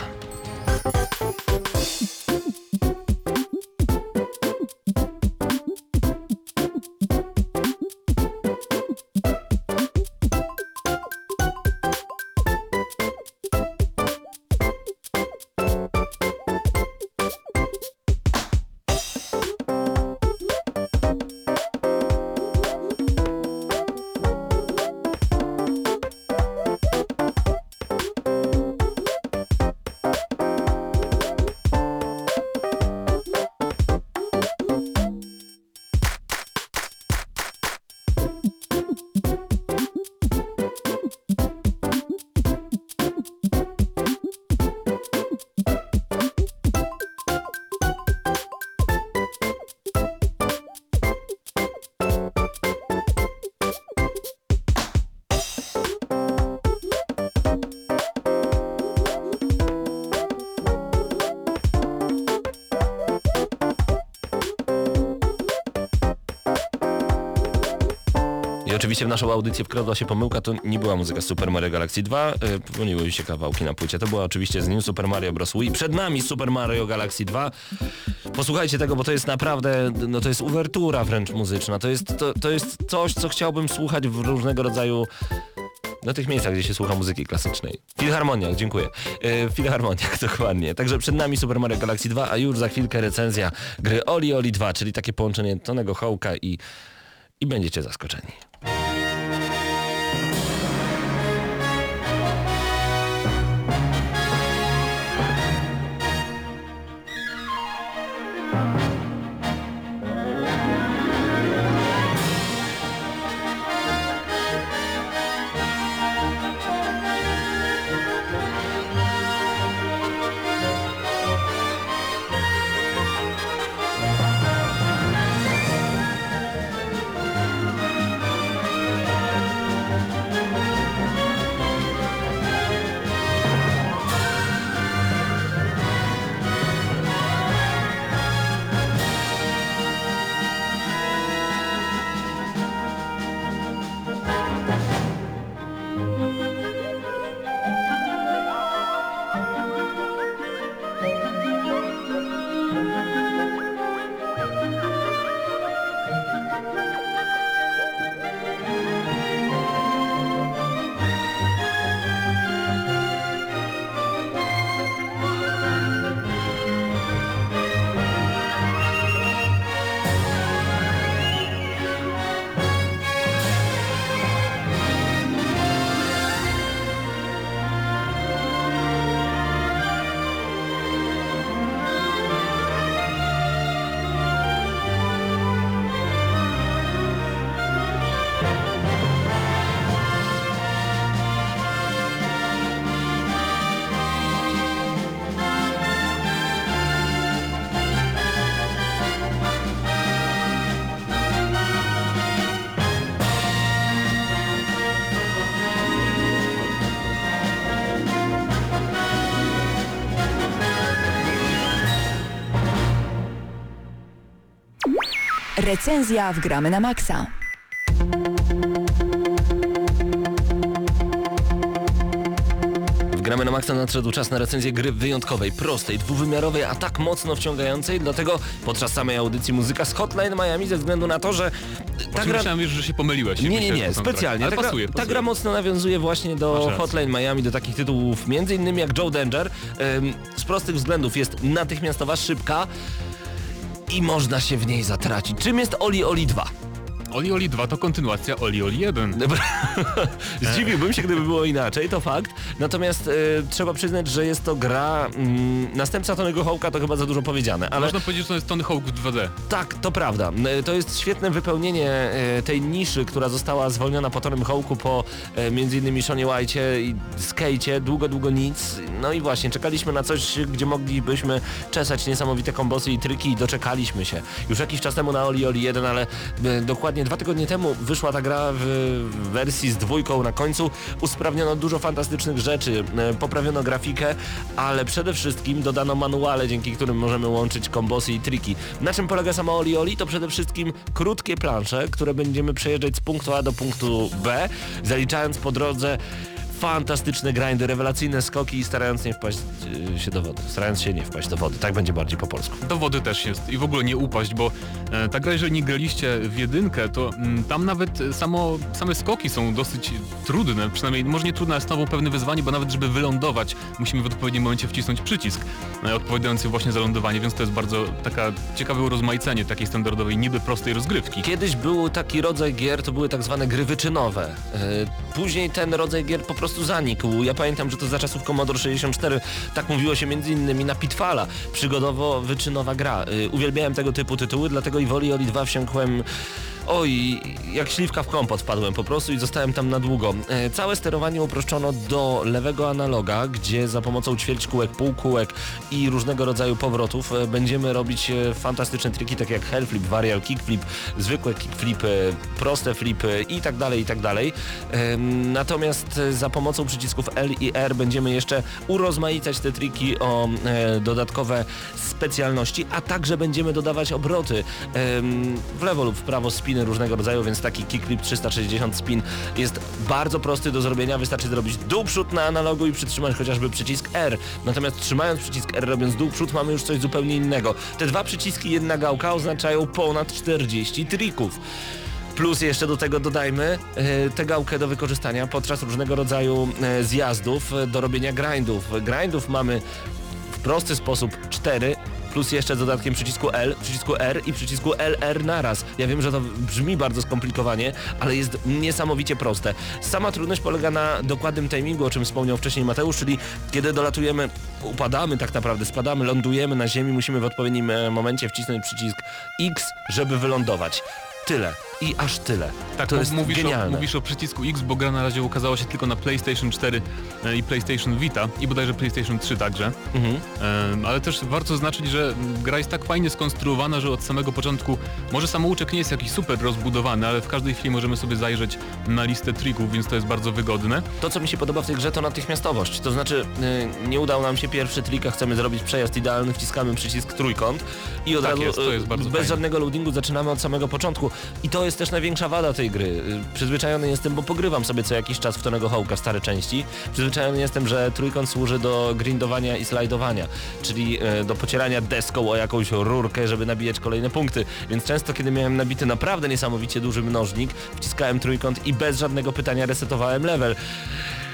Oczywiście w naszą audycję wkradła się pomyłka, to nie była muzyka Super Mario Galaxy 2, y, pomyliły się kawałki na płycie. To była oczywiście z New Super Mario Bros. Wii. Przed nami Super Mario Galaxy 2. Posłuchajcie tego, bo to jest naprawdę, no to jest uwertura wręcz muzyczna. To jest, to, to jest coś, co chciałbym słuchać w różnego rodzaju na tych miejscach, gdzie się słucha muzyki klasycznej. Filharmoniach, dziękuję. Yy, w filharmoniach, dokładnie. Także przed nami Super Mario Galaxy 2, a już za chwilkę recenzja gry Oli Oli 2, czyli takie połączenie Tonego Hołka i, i będziecie zaskoczeni. Recenzja w Gramy na Maxa. W Gramy na Maxa nadszedł czas na recenzję gry wyjątkowej, prostej, dwuwymiarowej, a tak mocno wciągającej, dlatego podczas samej audycji muzyka z Hotline Miami ze względu na to, że ta Właśnie gra... myślałem, wiesz, że się pomyliłeś. Nie, nie, nie, specjalnie. Ta gra, pasuje, ta pasuje. gra mocno nawiązuje właśnie do. Hotline Miami, do takich tytułów, między innymi jak Joe Danger. Ym, z prostych względów jest natychmiastowa, szybka i można się w niej zatracić. Czym jest Oli Oli 2? Oli Oli 2 to kontynuacja Oli Oli 1. Dobra. Zdziwiłbym się, gdyby było inaczej, to fakt. Natomiast e, trzeba przyznać, że jest to gra... Mm, następca Tonego Hołka to chyba za dużo powiedziane, ale Można powiedzieć, że to jest Tony Hawk w 2D. tak, to prawda. E, To jest świetne wypełnienie e, tej niszy, która została zwolniona po Tonym Hołku, po e, między innymi Shonie White'cie i Skate'cie, długo, długo nic. No i właśnie, czekaliśmy na coś, gdzie moglibyśmy czesać niesamowite kombosy i triki i doczekaliśmy się. Już jakiś czas temu na Oli Oli 1, ale e, dokładnie dwa tygodnie temu wyszła ta gra w wersji z dwójką na końcu. Usprawniono dużo fantastycznych rzeczy, e, poprawiono grafikę, ale przede wszystkim dodano manuale, dzięki którym możemy łączyć kombosy i triki. Na czym polega sama Oli Oli? To przede wszystkim krótkie plansze, które będziemy przejeżdżać z punktu A do punktu B, zaliczając po drodze fantastyczne grindy, rewelacyjne skoki i starając nie wpaść e, się do wody. Starając się nie wpaść do wody. Tak będzie bardziej po polsku. Do wody też jest i w ogóle nie upaść, bo e, ta gra, jeżeli nie graliście w jedynkę, to mm, tam nawet samo, same skoki są dosyć trudne, przynajmniej może nie trudne, ale znowu pewne wyzwanie, bo nawet żeby wylądować, musimy w odpowiednim momencie wcisnąć przycisk e, odpowiadający właśnie za lądowanie, więc to jest bardzo taka ciekawe urozmaicenie takiej standardowej, niby prostej rozgrywki. Kiedyś był taki rodzaj gier, to były tak zwane gry wyczynowe. E, Później ten rodzaj gier po prostu zanikł. Ja pamiętam, że to za czasów Commodore 64 tak mówiło się między innymi na Pitfalla. Przygodowo-wyczynowa gra. E, Uwielbiałem tego typu tytuły, dlatego i Woli Oli 2 wsiąkłem Oj, jak śliwka w kompot wpadłem po prostu i zostałem tam na długo. E, całe sterowanie uproszczono do lewego analoga, gdzie za pomocą ćwierćkółek, półkółek i różnego rodzaju powrotów e, będziemy robić e, fantastyczne triki, takie jak hellflip, varial kickflip, zwykłe kickflipy, proste flipy i tak dalej, i tak dalej. Natomiast za pomocą przycisków L i R będziemy jeszcze urozmaicać te triki o dodatkowe specjalności, a także będziemy dodawać obroty w lewo lub w prawo, spiny różnego rodzaju, więc taki kickflip 360 spin jest bardzo prosty do zrobienia. Wystarczy zrobić dół przód na analogu i przytrzymać chociażby przycisk R. Natomiast trzymając przycisk R, robiąc dół przód, mamy już coś zupełnie innego. Te dwa przyciski, jedna gałka oznaczają ponad 40 trików. Plus jeszcze do tego dodajmy e, tę gałkę do wykorzystania podczas różnego rodzaju e, zjazdów e, do robienia grindów. Grindów mamy w prosty sposób 4 plus jeszcze z dodatkiem przycisku L, przycisku R i przycisku LR naraz. Ja wiem, że to brzmi bardzo skomplikowanie, ale jest niesamowicie proste. Sama trudność polega na dokładnym timingu, o czym wspomniał wcześniej Mateusz, czyli kiedy dolatujemy, upadamy tak naprawdę, spadamy, lądujemy na ziemi, musimy w odpowiednim e, momencie wcisnąć przycisk X, żeby wylądować. Tyle. I aż tyle. Tak, to jest mówisz, o, genialne. mówisz o przycisku X, bo gra na razie ukazała się tylko na PlayStation 4 e, i PlayStation Vita i bodajże PlayStation 3 także. Mhm. Em, ale też warto zaznaczyć, że gra jest tak fajnie skonstruowana, że od samego początku, może samouczek nie jest jakiś super rozbudowany, ale w każdej chwili możemy sobie zajrzeć na listę trików, więc to jest bardzo wygodne. To, co mi się podoba w tej grze, to natychmiastowość. To znaczy, y, nie udał nam się pierwszy trik, a chcemy zrobić przejazd idealny, wciskamy przycisk trójkąt i od Tak razu jest, y, jest bez fajne. żadnego loadingu zaczynamy od samego początku. I to jest też największa wada tej gry. Przyzwyczajony jestem, bo pogrywam sobie co jakiś czas w Tonego Hołka, stare części. Przyzwyczajony jestem, że trójkąt służy do grindowania i slajdowania, czyli y, do pocierania deską o jakąś rurkę, żeby nabijać kolejne punkty. Więc często, kiedy miałem nabity naprawdę niesamowicie duży mnożnik, wciskałem trójkąt i bez żadnego pytania resetowałem level.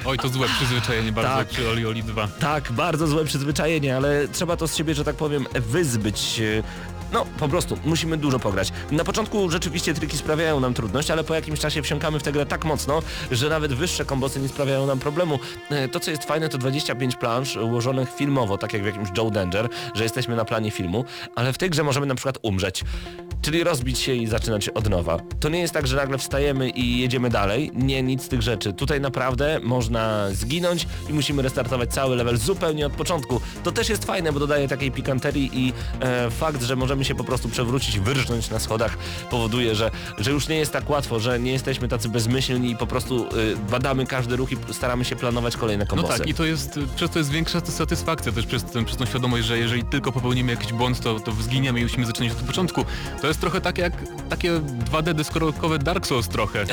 Oj, to złe przyzwyczajenie bardzo Tak. przy Oli Oli 2. Tak, bardzo złe przyzwyczajenie, ale trzeba to z siebie, że tak powiem, wyzbyć. No, po prostu, musimy dużo pograć. Na początku rzeczywiście triki sprawiają nam trudność, ale po jakimś czasie wsiąkamy w tę grę tak mocno, że nawet wyższe kombosy nie sprawiają nam problemu. E, To, co jest fajne, to 25 plansz ułożonych filmowo, tak jak w jakimś Joe Danger, że jesteśmy na planie filmu, ale w tej grze możemy na przykład umrzeć. Czyli rozbić się i zaczynać od nowa. To nie jest tak, że nagle wstajemy i jedziemy dalej. Nie, nic z tych rzeczy. Tutaj naprawdę można zginąć i musimy restartować cały level zupełnie od początku. To też jest fajne, bo dodaje takiej pikanterii i e, fakt, że możemy się po prostu przewrócić, wyrżnąć na schodach powoduje, że, że już nie jest tak łatwo, że nie jesteśmy tacy bezmyślni i po prostu y, badamy każdy ruch i staramy się planować kolejne No kombosy. tak, i to jest, przez to jest większa satysfakcja też przez, ten, przez tą świadomość, że jeżeli tylko popełnimy jakiś błąd, to, to zginiemy i musimy zacząć od początku. To jest trochę tak jak takie 2D deskorolkowe Dark Souls trochę.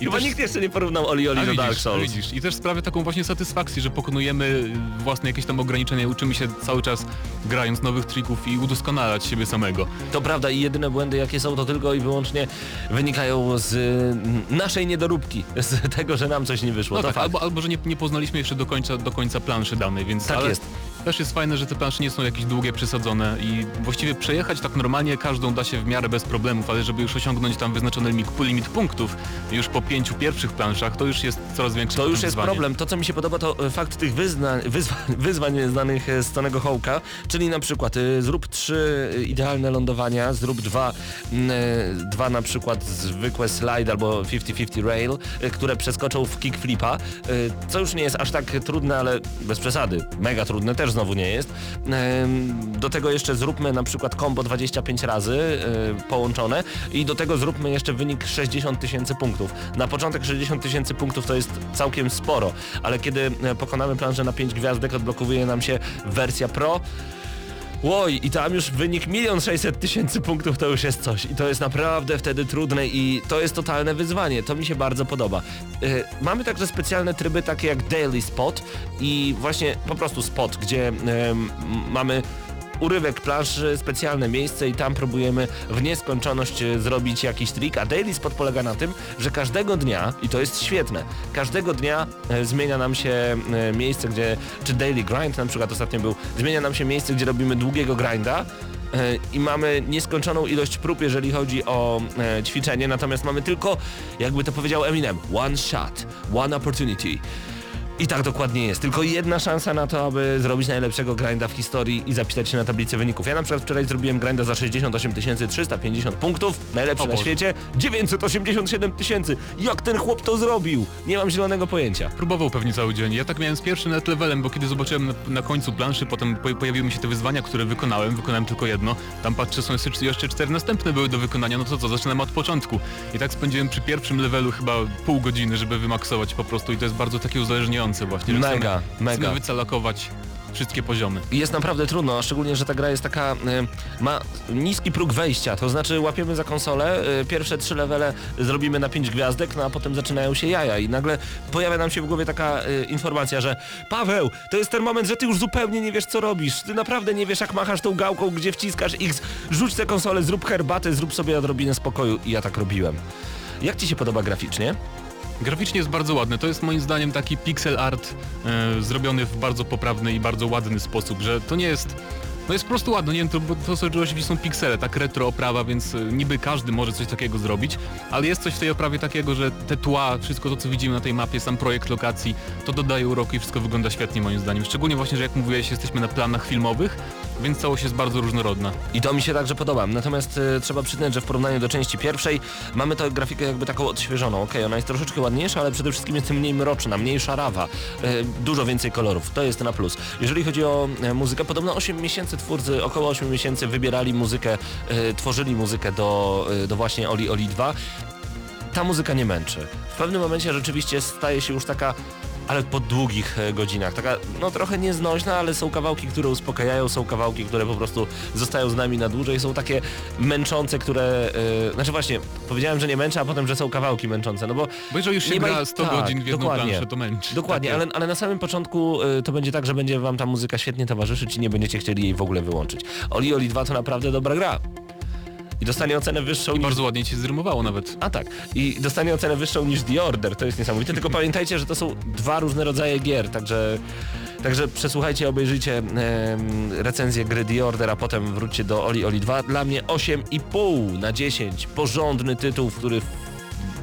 I, i Chyba też- nikt jeszcze nie porównał Oli Oli do Dark Souls. widzisz. I też sprawia taką właśnie satysfakcję, że pokonujemy własne jakieś tam ograniczenia, uczymy się cały czas grając nowych trików i udoskonalać siebie samego. To prawda i jedyne błędy jakie są to tylko i wyłącznie wynikają z mm, naszej niedoróbki, z tego, że nam coś nie wyszło. No tak, albo, albo że nie, nie poznaliśmy jeszcze do końca, do końca planszy danej, więc Tak ale jest. Też jest fajne, że te plansze nie są jakieś długie, przesadzone i właściwie przejechać tak normalnie każdą da się w miarę bez problemów, ale żeby już osiągnąć tam wyznaczony limit, punktów już po pięciu pierwszych planszach, to już jest coraz większy To już jest wyzwanie. problem. To, co mi się podoba, to e, fakt tych wyzna, wyzwań, wyzwań znanych e, z Tonego Hołka, czyli na przykład e, zrób trzy e, idealne lądowania, zrób dwa, e, dwa na przykład zwykłe slide albo 50-50 rail, e, które przeskoczą w kickflipa, e, co już nie jest aż tak trudne, ale bez przesady. Mega trudne też znowu nie jest. Do tego jeszcze zróbmy na przykład combo 25 razy e, połączone i do tego zróbmy jeszcze wynik 60 tysięcy punktów. Na początek 60 tysięcy punktów to jest całkiem sporo, ale kiedy e, pokonamy planżę na 5 gwiazdek, odblokowuje nam się wersja Pro. Oj, i tam już wynik 1 600 tysięcy punktów to już jest coś. I to jest naprawdę wtedy trudne i to jest totalne wyzwanie. To mi się bardzo podoba. Yy, mamy także specjalne tryby takie jak Daily Spot i właśnie po prostu spot, gdzie em, mamy urywek planszy, specjalne miejsce i tam próbujemy w nieskończoność e, zrobić jakiś trik, a Daily Spot polega na tym, że każdego dnia, i to jest świetne, każdego dnia e, zmienia nam się e, miejsce, gdzie, czy Daily Grind na przykład ostatnio był, zmienia nam się miejsce, gdzie robimy długiego grinda, i mamy nieskończoną ilość prób, jeżeli chodzi o e, ćwiczenie, natomiast mamy tylko, jakby to powiedział Eminem, one shot, one opportunity. I tak dokładnie jest. Tylko jedna szansa na to, aby zrobić najlepszego grinda w historii i zapisać się na tablicę wyników. Ja na przykład wczoraj zrobiłem grinda za 68 350 punktów, najlepszy na świecie, 987 tysięcy. Jak ten chłop to zrobił? Nie mam zielonego pojęcia. Próbował pewnie cały dzień. Ja tak miałem z pierwszym net levelem, bo kiedy zobaczyłem na, na końcu planszy, potem po, pojawiły mi się te wyzwania, które wykonałem. Wykonałem tylko jedno. Tam patrzę, są jeszcze, jeszcze cztery następne były do wykonania. No to co, zaczynam od początku. I tak spędziłem przy pierwszym levelu chyba pół godziny, żeby wymaksować po prostu. I to jest bardzo takie uzależniające właśnie. Mega, chcemy, mega. Chcemy wycalakować wszystkie poziomy. I Jest naprawdę trudno, szczególnie, że ta gra jest taka, y, ma niski próg wejścia, to znaczy łapiemy za konsolę, y, pierwsze trzy levele zrobimy na pięć gwiazdek, no a potem zaczynają się jaja i nagle pojawia nam się w głowie taka y, informacja, że Paweł, to jest ten moment, że ty już zupełnie nie wiesz co robisz, ty naprawdę nie wiesz jak machasz tą gałką, gdzie wciskasz X, rzuć tę konsolę, zrób herbatę, zrób sobie odrobinę spokoju i ja tak robiłem. Jak ci się podoba graficznie? Graficznie jest bardzo ładne. To jest moim zdaniem taki pixel art e, zrobiony w bardzo poprawny i bardzo ładny sposób, że to nie jest... No jest po prostu ładne, nie wiem, to, to są, są piksele, tak retro oprawa, więc e, niby każdy może coś takiego zrobić, ale jest coś w tej oprawie takiego, że te tła, wszystko to co widzimy na tej mapie, sam projekt lokacji, to dodaje uroku i wszystko wygląda świetnie moim zdaniem. Szczególnie właśnie, że jak mówiłeś, jesteśmy na planach filmowych, więc całość jest bardzo różnorodna. I to mi się także podoba. Natomiast e, trzeba przyznać, że w porównaniu do części pierwszej mamy tę grafikę jakby taką odświeżoną. Okej, ona jest troszeczkę ładniejsza, ale przede wszystkim jest mniej mroczna, mniej szarawa. E, dużo więcej kolorów. To jest na plus. Jeżeli chodzi o e, muzykę, podobno 8 miesięcy twórcy, około 8 miesięcy wybierali muzykę, e, tworzyli muzykę do, e, do właśnie Oli Oli 2 ta muzyka nie męczy. W pewnym momencie rzeczywiście staje się już taka, ale po długich e, godzinach, taka no trochę nieznośna, ale są kawałki, które uspokajają, są kawałki, które po prostu zostają z nami na dłużej, są takie męczące, które, e, znaczy właśnie, powiedziałem, że nie męczę, a potem, że są kawałki męczące, no bo Bo jeżeli już się ma gra ich- 100 tak, godzin w jedną dokładnie. planszę, to męczy. Dokładnie, Tak ale, ale na samym początku y, to będzie tak, że będzie wam ta muzyka świetnie towarzyszyć i nie będziecie chcieli jej w ogóle wyłączyć. Oli Oli 2 to naprawdę dobra gra. I dostanie ocenę wyższą I niż... bardzo ładnie ci zrymowało nawet. A tak. I dostanie ocenę wyższą niż The Order. To jest niesamowite. Tylko pamiętajcie, że to są dwa różne rodzaje gier, także... Także przesłuchajcie, obejrzyjcie em, recenzję gry The Order, a potem wróćcie do Oli Oli 2. Dla mnie 8,5 na 10. Porządny tytuł, w który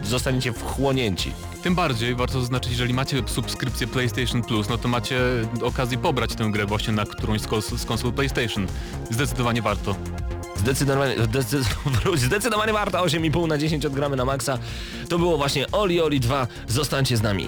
zostaniecie wchłonięci. Tym bardziej warto zaznaczyć, jeżeli macie subskrypcję PlayStation Plus, no to macie okazję pobrać tę grę właśnie na którąś z, kons- z konsol PlayStation. Zdecydowanie warto. Zdecydowanie, zdecydowanie warta 8,5 na 10 odgramy na maksa. To było właśnie Oli Oli 2. Zostańcie z nami.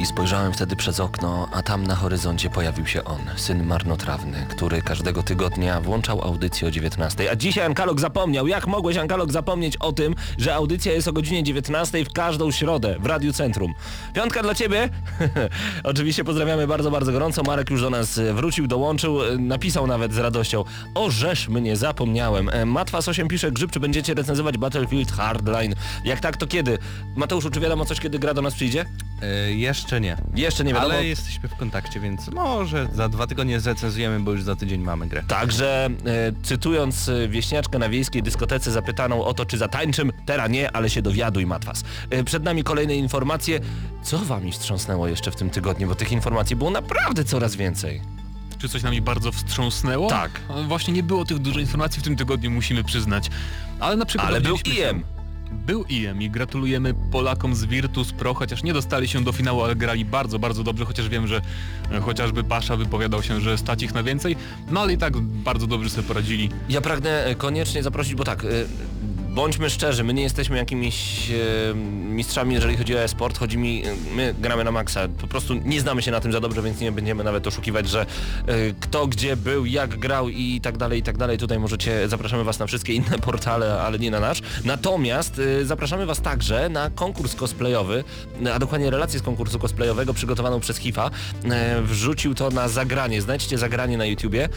I spojrzałem wtedy przez okno, a tam na horyzoncie pojawił się on, syn marnotrawny, który każdego tygodnia włączał audycję o 19. A dzisiaj Ankalog zapomniał. Jak mogłeś Ankalog zapomnieć o tym, że audycja jest o godzinie 19 w każdą środę w Radiu Centrum? Piątka dla ciebie? Oczywiście pozdrawiamy bardzo, bardzo gorąco. Marek już do nas e, wrócił, dołączył, e, napisał nawet z radością. O, żeż mnie zapomniałem. E, Matwas 8 pisze, Grzyb, czy będziecie recenzować Battlefield Hardline? Jak tak, to kiedy? Mateuszu, czy wiadomo coś, kiedy gra do nas przyjdzie? Jeszcze nie. Jeszcze nie wiadomo. Ale jesteśmy w kontakcie, więc może za dwa tygodnie zrecenzujemy, bo już za tydzień mamy grę. Także e, cytując e, wieśniaczkę na wiejskiej dyskotece zapytaną o to, czy zatańczym, teraz nie, ale się dowiaduj, Matwas. E, przed nami kolejne informacje. Co wami wstrząsnęło jeszcze w tym tygodniu, bo tych informacji było naprawdę coraz więcej. Czy coś nami bardzo wstrząsnęło? Tak. Właśnie nie było tych dużo informacji w tym tygodniu, musimy przyznać. Ale na przykład Ale był IM. Był IM i gratulujemy Polakom z Virtus Pro, chociaż nie dostali się do finału, ale grali bardzo, bardzo dobrze, chociaż wiem, że e, chociażby Pasza wypowiadał się, że stać ich na więcej, no ale i tak bardzo dobrze sobie poradzili. Ja pragnę e, koniecznie zaprosić, bo tak, e, bądźmy szczerzy, my nie jesteśmy jakimiś e, mistrzami, jeżeli chodzi o e-sport, chodzi mi, e, my gramy na maksa, po prostu nie znamy się na tym za dobrze, więc nie będziemy nawet oszukiwać, że e, kto gdzie był, jak grał i tak dalej, i tak dalej. Tutaj możecie, zapraszamy Was na wszystkie inne portale, ale nie na nasz. Natomiast e, zapraszamy Was także na konkurs cosplayowy, a dokładnie relację z konkursu cosplayowego przygotowaną przez HIFA. E, Wrzucił to na zagranie, znajdźcie zagranie na YouTubie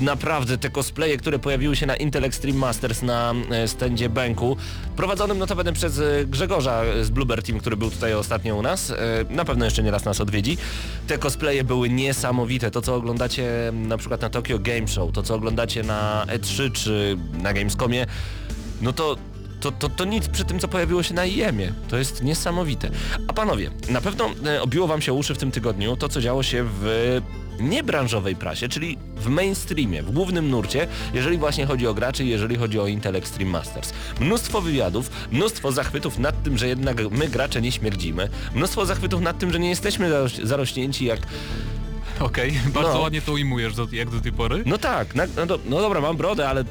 naprawdę te cosplaye, które pojawiły się na Intel Extreme Masters na e, stędzie Bęku, prowadzonym notabene przez e, Grzegorza z Bluebird Team, który był tutaj ostatnio u nas, e, na pewno jeszcze nie raz nas odwiedzi. Te cosplaye były niesamowite. To, co oglądacie na przykład na Tokyo Game Show, to, co oglądacie na E3 czy na Gamescomie, no to to, to, to nic przy tym, co pojawiło się na IEM-ie. To jest niesamowite. A panowie, na pewno obiło wam się uszy w tym tygodniu to, co działo się w niebranżowej prasie, czyli w mainstreamie, w głównym nurcie, jeżeli właśnie chodzi o graczy, jeżeli chodzi o Intel Extreme Masters. Mnóstwo wywiadów, mnóstwo zachwytów nad tym, że jednak my gracze nie śmierdzimy, mnóstwo zachwytów nad tym, że nie jesteśmy zaroś- zarośnięci jak... Okej, bardzo No. ładnie to ujmujesz, do, jak do tej pory. No tak, na, no, do, no dobra, mam brodę, ale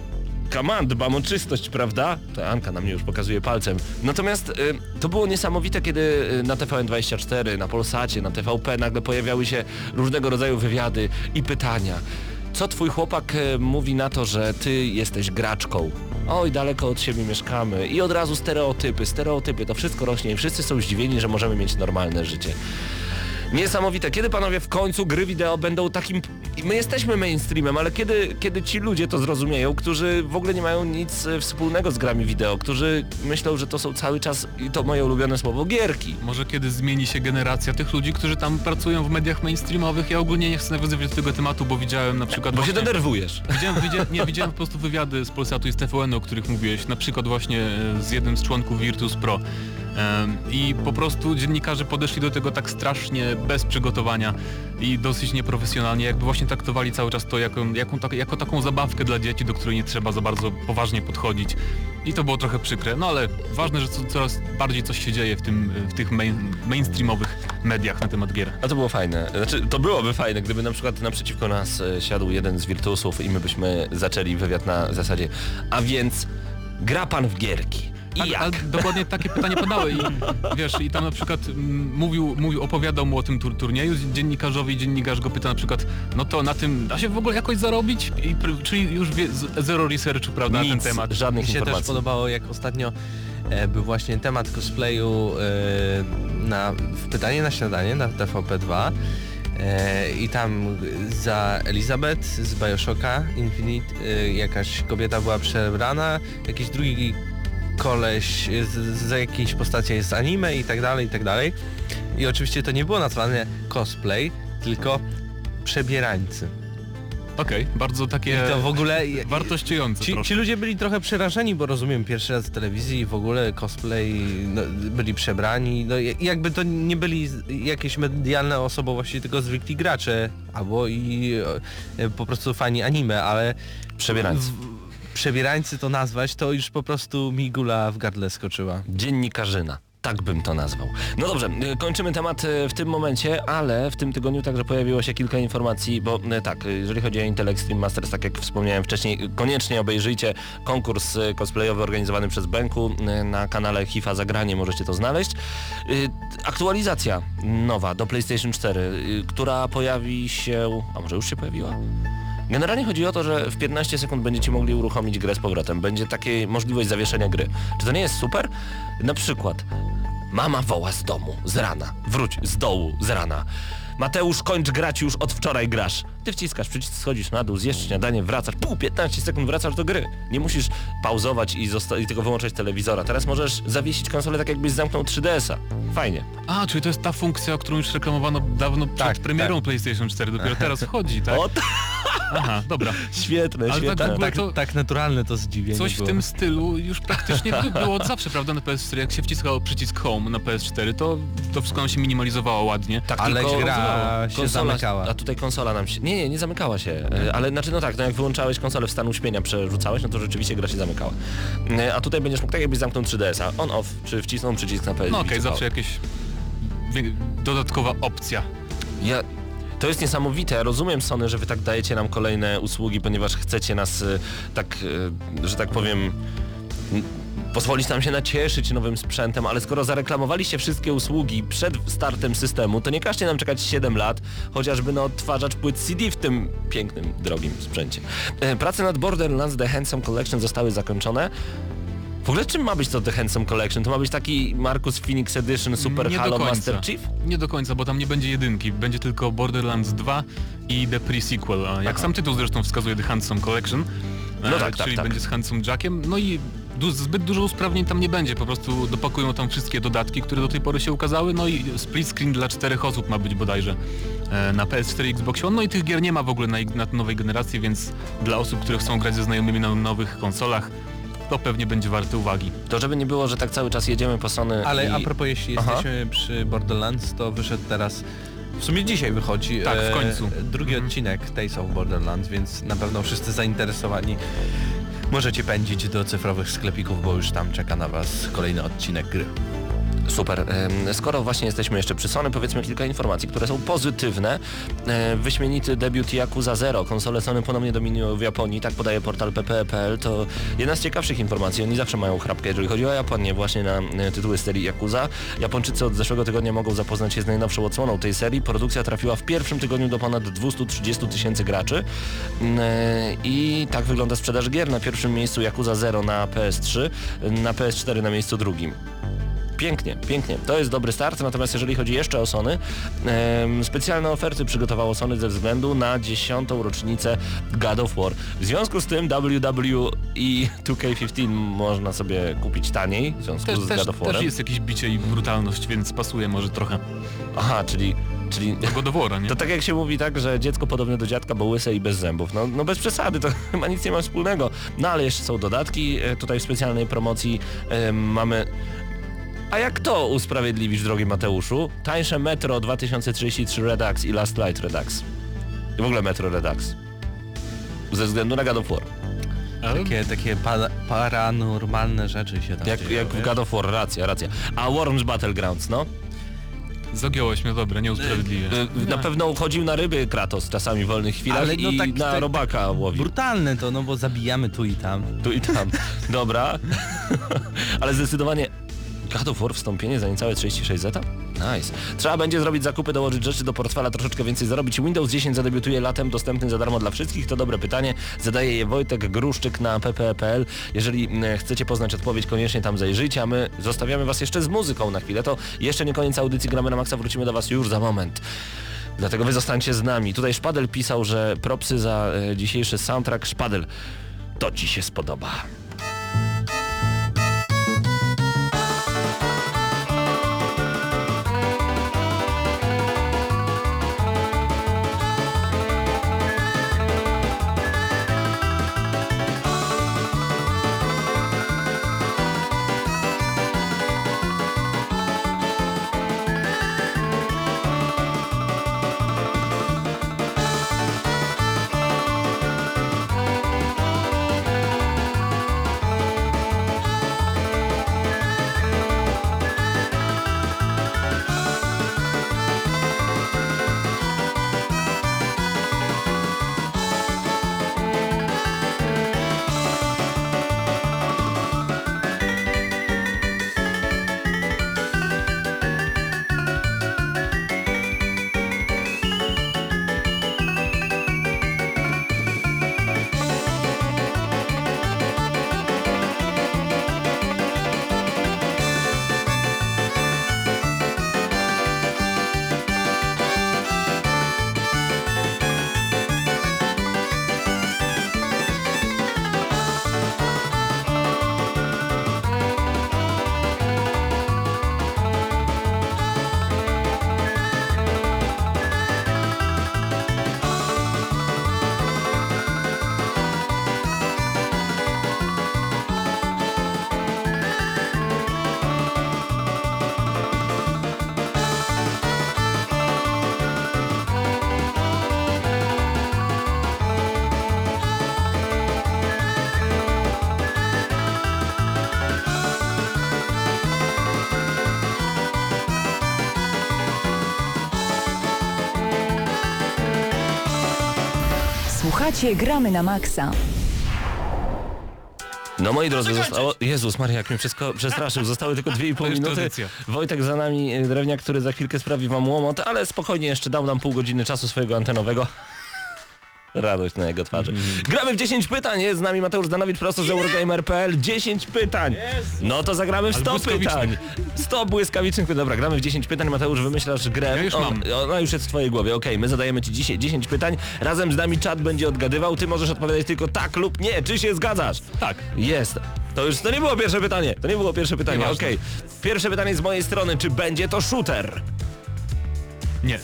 on, dbam o czystość, prawda? To Anka na mnie już pokazuje palcem. Natomiast y, to było niesamowite, kiedy y, na TVN24, na Polsacie, na TVP nagle pojawiały się różnego rodzaju wywiady i pytania. Co twój chłopak y, mówi na to, że ty jesteś graczką? Oj, daleko od siebie mieszkamy. I od razu stereotypy, stereotypy, to wszystko rośnie i wszyscy są zdziwieni, że możemy mieć normalne życie. Niesamowite. Kiedy panowie w końcu gry wideo będą takim... My jesteśmy mainstreamem, ale kiedy, kiedy ci ludzie to zrozumieją, którzy w ogóle nie mają nic e, wspólnego z grami wideo, którzy myślą, że to są cały czas, i to moje ulubione słowo, gierki. Może kiedy zmieni się generacja tych ludzi, którzy tam pracują w mediach mainstreamowych. Ja ogólnie nie chcę nawiązywać do tego tematu, bo widziałem na przykład Bo się właśnie- denerwujesz. Widziałem, widziałem, nie, widziałem po prostu wywiady z Polsatu i z TVN, o których mówiłeś, na przykład właśnie e, z jednym z członków Virtus Pro. I po prostu dziennikarze podeszli do tego tak strasznie bez przygotowania i dosyć nieprofesjonalnie, jakby właśnie traktowali cały czas to jako, jaką, tak, jako taką zabawkę dla dzieci, do której nie trzeba za bardzo poważnie podchodzić. I to było trochę przykre, no ale ważne, że co, coraz bardziej coś się dzieje w, tym, w tych main, mainstreamowych mediach na temat gier. A to było fajne. Znaczy, to byłoby fajne, gdyby na przykład naprzeciwko nas e, siadł jeden z wirtusów i my byśmy zaczęli wywiad na zasadzie a więc gra pan w gierki. I Tak, jak? ale dokładnie takie pytanie padały i wiesz, i tam na przykład mm, mówił, mówił, opowiadał mu o tym tur turnieju dziennikarzowi i dziennikarz go pyta na przykład, no to na tym da się w ogóle jakoś zarobić? I, czyli już wie, zero researchu, prawda, na ten Nic, temat. żadnych Mi się też informacji. podobało, jak ostatnio e, był właśnie temat cosplayu e, na, w pytanie na śniadanie na TVP2 e, i tam za Elizabeth z Bioshocka Infinite e, jakaś kobieta była przebrana, jakiś drugi koleś z, z jakiejś postaci jest z anime i tak dalej, i tak dalej. I oczywiście to nie było nazwane cosplay, tylko przebierańcy. Okej, bardzo takie I to w ogóle... wartościujące Ci, ci ludzie byli trochę przerażeni, bo rozumiem, pierwszy raz w telewizji i w ogóle cosplay, no, byli przebrani, no i jakby to nie byli z- jakieś medialne osobowości, tylko zwykli gracze, albo i e, po prostu fani anime, ale Przebierańcy. w- przebierańcy to nazwać, to już po prostu mi gula w gardle skoczyła. Dziennikarzyna. Tak bym to nazwał. No dobrze, y, kończymy temat y, w tym momencie, ale w tym tygodniu także pojawiło się kilka informacji, bo y, tak, jeżeli chodzi o Intel Extreme Masters, tak jak wspomniałem wcześniej, koniecznie obejrzyjcie konkurs cosplayowy organizowany przez Benku na kanale HIFA Zagranie, możecie to znaleźć. Aktualizacja nowa do PlayStation 4, y, która pojawi się... a może już się pojawiła? Generalnie chodzi o to, że w 15 sekund będziecie mogli uruchomić grę z powrotem. Będzie taka możliwość zawieszenia gry. Czy to nie jest super? Na przykład mama woła z domu, z rana. Wróć z dołu, z rana. Mateusz, kończ grać już, od wczoraj grasz. Ty wciskasz przycisk, schodzisz na dół, zjesz śniadanie, wracasz, pół, 15 sekund wracasz do gry. Nie musisz pauzować i, zosta- i tylko wyłączać telewizora. Teraz możesz zawiesić konsolę tak jakbyś zamknął 3DS-a. Fajnie. A, czyli to jest ta funkcja, o którą już reklamowano dawno przed Tak, premierą PlayStation 4, dopiero teraz wchodzi, tak? O, t- Aha, dobra. Świetne, Ale świetne. tak w ogóle Tak, to- tak naturalne to zdziwienie Coś w było. tym stylu już praktycznie by było od zawsze, prawda, na PS4. Jak się wciskało przycisk Home na PS4, to to wszystko nam się minimalizowało ładnie. Tak, Ale tylko gra się zamykała. A tutaj konsola nam się... Nie, nie, nie zamykała się. E, Ale znaczy no tak, no jak wyłączałeś konsolę w stan uśpienia, przerzucałeś, no to rzeczywiście gra się zamykała. E, A tutaj będziesz mógł tak jakbyś zamknął 3DS-a. On off, czy wcisnął przycisk na PS. No okej, zawsze jakieś dodatkowa opcja. Ja... To jest niesamowite. Rozumiem Sony, że wy tak dajecie nam kolejne usługi, ponieważ chcecie nas e, tak, e, że tak powiem, pozwolić nam się nacieszyć nowym sprzętem, ale skoro zareklamowaliście wszystkie usługi przed startem systemu, to nie każcie nam czekać 7 lat, chociażby na odtwarzacz płyt CD w tym pięknym, drogim sprzęcie. E, Prace nad Borderlands The Handsome Collection zostały zakończone. W ogóle czym ma być to The Handsome Collection? To ma być taki Marcus Phoenix Edition Super Nie Halo. Master Chief? Nie do końca, bo tam nie będzie jedynki, będzie tylko Borderlands 2 i The Pre-Sequel, jak Aha. sam tytuł zresztą wskazuje The Handsome Collection, No e, tak, tak, czyli tak. będzie z Handsome Jackiem, no i du zbyt dużo usprawnień tam nie będzie, po prostu dopakują tam wszystkie dodatki, które do tej pory się ukazały, no i split screen dla czterech osób ma być bodajże e, na PS4 i Xbox One, no i tych gier nie ma w ogóle na, na nowej generacji, więc dla osób, które chcą grać ze znajomymi na nowych konsolach, to pewnie będzie warte uwagi. To żeby nie było, że tak cały czas jedziemy po Sony Ale i... a propos, jeśli Aha. jesteśmy przy Borderlands, to wyszedł teraz, w sumie dzisiaj wychodzi Tak, w końcu. drugi Mhm. odcinek Tales of Borderlands, więc na pewno wszyscy zainteresowani możecie pędzić do cyfrowych sklepików, bo już tam czeka na Was kolejny odcinek gry. Super. Skoro właśnie jesteśmy jeszcze przy Sony, powiedzmy kilka informacji, które są pozytywne. E, Wyśmienity debiut Yakuza Zero. Konsole Sony ponownie dominują w Japonii, tak podaje portal ppe.pl. To jedna z ciekawszych informacji. Oni zawsze mają chrapkę, jeżeli chodzi o Japonię, właśnie na e, tytuły serii Yakuza. Japończycy od zeszłego tygodnia mogą zapoznać się z najnowszą odsłoną tej serii. Produkcja trafiła w pierwszym tygodniu do ponad 230 tysięcy graczy. E, I tak wygląda sprzedaż gier. Na pierwszym miejscu Yakuza Zero na PS3, na PS4 na miejscu drugim. Pięknie, pięknie. To jest dobry start, natomiast jeżeli chodzi jeszcze o Sony, specjalne oferty przygotowało Sony ze względu na dziesiątą rocznicę God of War. W związku z tym WWE 2K15 można sobie kupić taniej, w związku Też, z też, God of Warem. też jest jakieś bicie i brutalność, więc pasuje może trochę Aha, czyli... czyli... do God of War'a, nie? To tak jak się mówi tak, że dziecko podobne do dziadka, bo łyse i bez zębów. No, no bez przesady, to chyba nic nie ma wspólnego. No ale jeszcze są dodatki, e, tutaj w specjalnej promocji e, mamy... A jak to usprawiedliwisz, drogi Mateuszu? Tańsze Metro 2033 Redux i Last Light Redux. I w ogóle Metro Redux. Ze względu na God of War. Takie, takie pa paranormalne rzeczy się tam Jak, dzieją, jak w? God of War, racja, racja. A Worms Battlegrounds, no? Zagiąłeś mnie, dobra, nieusprawiedliwie. E, Na pewno uchodził na ryby Kratos czasami w wolnych chwilach Ale no i tak- na tak- robaka łowił. Brutalne to, no bo zabijamy tu i tam. Tu i tam. Dobra. Ale zdecydowanie God of War wstąpienie za niecałe 36 zeta? Nice. Trzeba będzie zrobić zakupy, dołożyć rzeczy do portfela, troszeczkę więcej zarobić. Windows 10 zadebiutuje latem, dostępny za darmo dla wszystkich. To dobre pytanie. Zadaje je Wojtek Gruszczyk na pp.pl. Jeżeli chcecie poznać odpowiedź, koniecznie tam zajrzyjcie, a my zostawiamy Was jeszcze z muzyką na chwilę. To jeszcze nie koniec audycji Gramy na Maxa, wrócimy do Was już za moment. Dlatego wy zostańcie z nami. Tutaj Szpadel pisał, że propsy za e, dzisiejszy soundtrack. Szpadel, to Ci się spodoba. Słuchacie Gramy na Maxa. No moi drodzy, zostało... Jezus Maria, jak mnie wszystko przestraszył. Zostały tylko 2,5 To już minuty. tradycja. Wojtek za nami, e, Drewniak, który za chwilkę sprawi wam łomot, ale spokojnie jeszcze dał nam pół godziny czasu swojego antenowego. Radość na jego twarzy. Gramy w 10 pytań, jest z nami Mateusz Danowicz prosto z Eurogamer.pl. 10 pytań. No to zagramy w Ale 100 błyskawicznych. pytań. 100 błyskawicznych pytań. Dobra, gramy w 10 pytań. Mateusz, wymyślasz grę. Ja już O, mam. Ona już jest w twojej głowie. Okej, my zadajemy ci dzisiaj 10 pytań. Razem z nami czat będzie odgadywał. Ty możesz odpowiadać tylko tak lub nie. Czy się zgadzasz? Tak. Jest. To już to nie było pierwsze pytanie. To nie było pierwsze pytanie. Okej. Pierwsze pytanie z mojej strony. Czy będzie to shooter? Nie.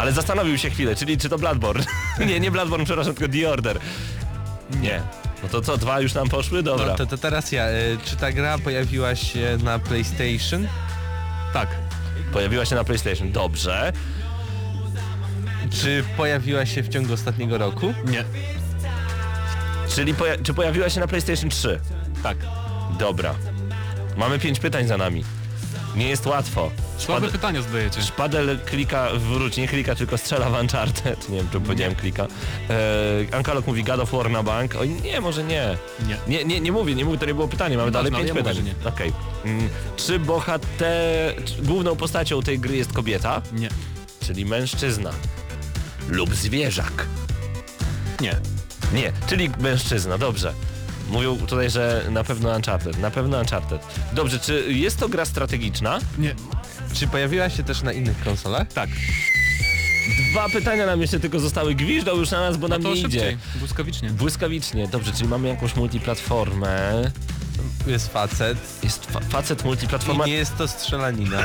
Ale zastanowił się chwilę, czyli czy to Bloodborne? nie, nie Bloodborne, przepraszam, tylko The Order. Nie. No to co, dwa już nam poszły? Dobra. No to, to teraz ja. E, Czy ta gra pojawiła się na PlayStation? Tak. Pojawiła się na PlayStation. Dobrze. Czy pojawiła się w ciągu ostatniego roku? Nie. Czyli poja- czy pojawiła się na PlayStation 3? Tak. Dobra. Mamy pięć pytań za nami. Nie jest łatwo. Słabe Szpad- pytania zadajecie. Szpadel klika, wróć, nie klika, tylko strzela w Uncharted. Nie wiem, czy powiedziałem klika. E, Ankalog mówi God of War na bank. Oj, nie, może nie. Nie. Nie, nie, nie mówię, nie mówię, to nie było pytanie, mamy dalej pięć ja pytań. Okej. Mm, Czy bohater... czy główną postacią tej gry jest kobieta, Nie. czyli mężczyzna lub zwierzak? Nie. Nie, czyli mężczyzna, dobrze. Mówią tutaj, że na pewno Uncharted, na pewno Uncharted. Dobrze, czy jest to gra strategiczna? Nie. Czy pojawiła się też na innych konsolach? Tak. Dwa pytania nam jeszcze tylko zostały. Gwiżdżał już na nas, bo No nam to nie idzie. szybciej. Błyskawicznie. Błyskawicznie, dobrze, czyli mamy jakąś multiplatformę. Jest facet. Jest fa facet I multiplatforma. nie jest to strzelanina.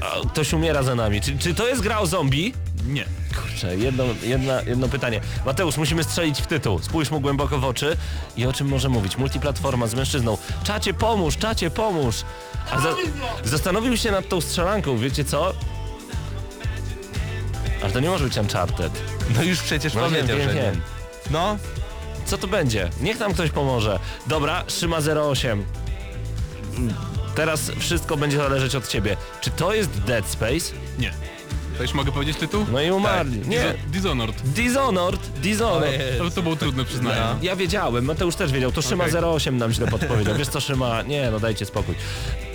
A, Ktoś umiera za nami. Czy, czy to jest gra o zombie? Nie. Kurczę, jedno, jedna, jedno pytanie. Mateusz, musimy strzelić w tytuł. Spójrz mu głęboko w oczy i o czym może mówić. Multiplatforma z mężczyzną. Czacie pomóż, czacie pomóż. A za zastanowił się nad tą strzelanką, wiecie co? Ale to nie może być Uncharted. No już przecież No powiedział, wiem, że nie. wiem. No, Co to będzie? Niech nam ktoś pomoże. Dobra, Szyma 08. Mm, Teraz wszystko będzie zależeć od ciebie. Czy to jest Dead Space? Nie. To już mogę powiedzieć tytuł? No i umarli. Nie. Diso- Dishonored. Dishonored, Dishonored. To, to było trudne, przyznaję. Ja wiedziałem, Mateusz też wiedział, to Szyma Okej. 08 nam źle podpowiedział. Wiesz co Szyma? Nie, no dajcie spokój.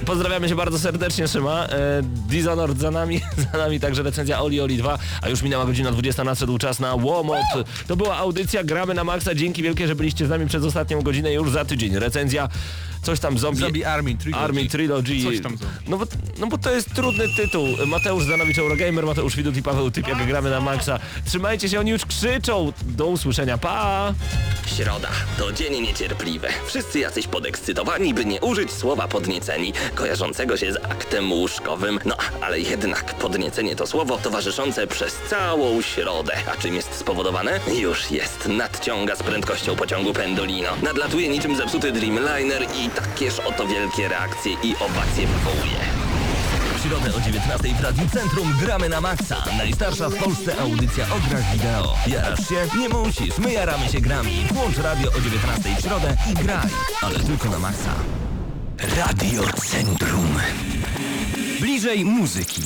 Pozdrawiamy się bardzo serdecznie Szyma. E, Dishonored za nami, za nami także recenzja Oli Oli 2, a już minęła godzina 20, nadszedł czas na Łomot. To była audycja, gramy na maksa. Dzięki wielkie, że byliście z nami przez ostatnią godzinę już za tydzień. Recenzja, coś tam zombie. Zombie Army Trilogy. Army Trilogy. Coś tam zombie. No bo, no bo to jest trudny tytuł. Mateusz Zanowicz, Eurogamer, Mateusz Widut i Paweł Typiak, gramy na maksa. Trzymajcie się, oni już krzyczą. Do usłyszenia, pa! Środa to dzień niecierpliwy. Wszyscy jacyś podekscytowani, by nie użyć słowa podnieceni, kojarzącego się z aktem łóżkowym. No, ale jednak podniecenie to słowo towarzyszące przez całą środę. A czym jest spowodowane? Już jest. Nadciąga z prędkością pociągu Pendolino. Nadlatuje niczym zepsuty Dreamliner i takież oto wielkie reakcje i owacje wywołuje. W środę o 19 w Radiu Centrum gramy na maksa. Najstarsza w Polsce audycja o grach wideo. Jarasz się? Nie musisz. My jaramy się grami. Włącz radio o 19 w środę i graj. Ale tylko na maksa. Radio Centrum. Bliżej muzyki.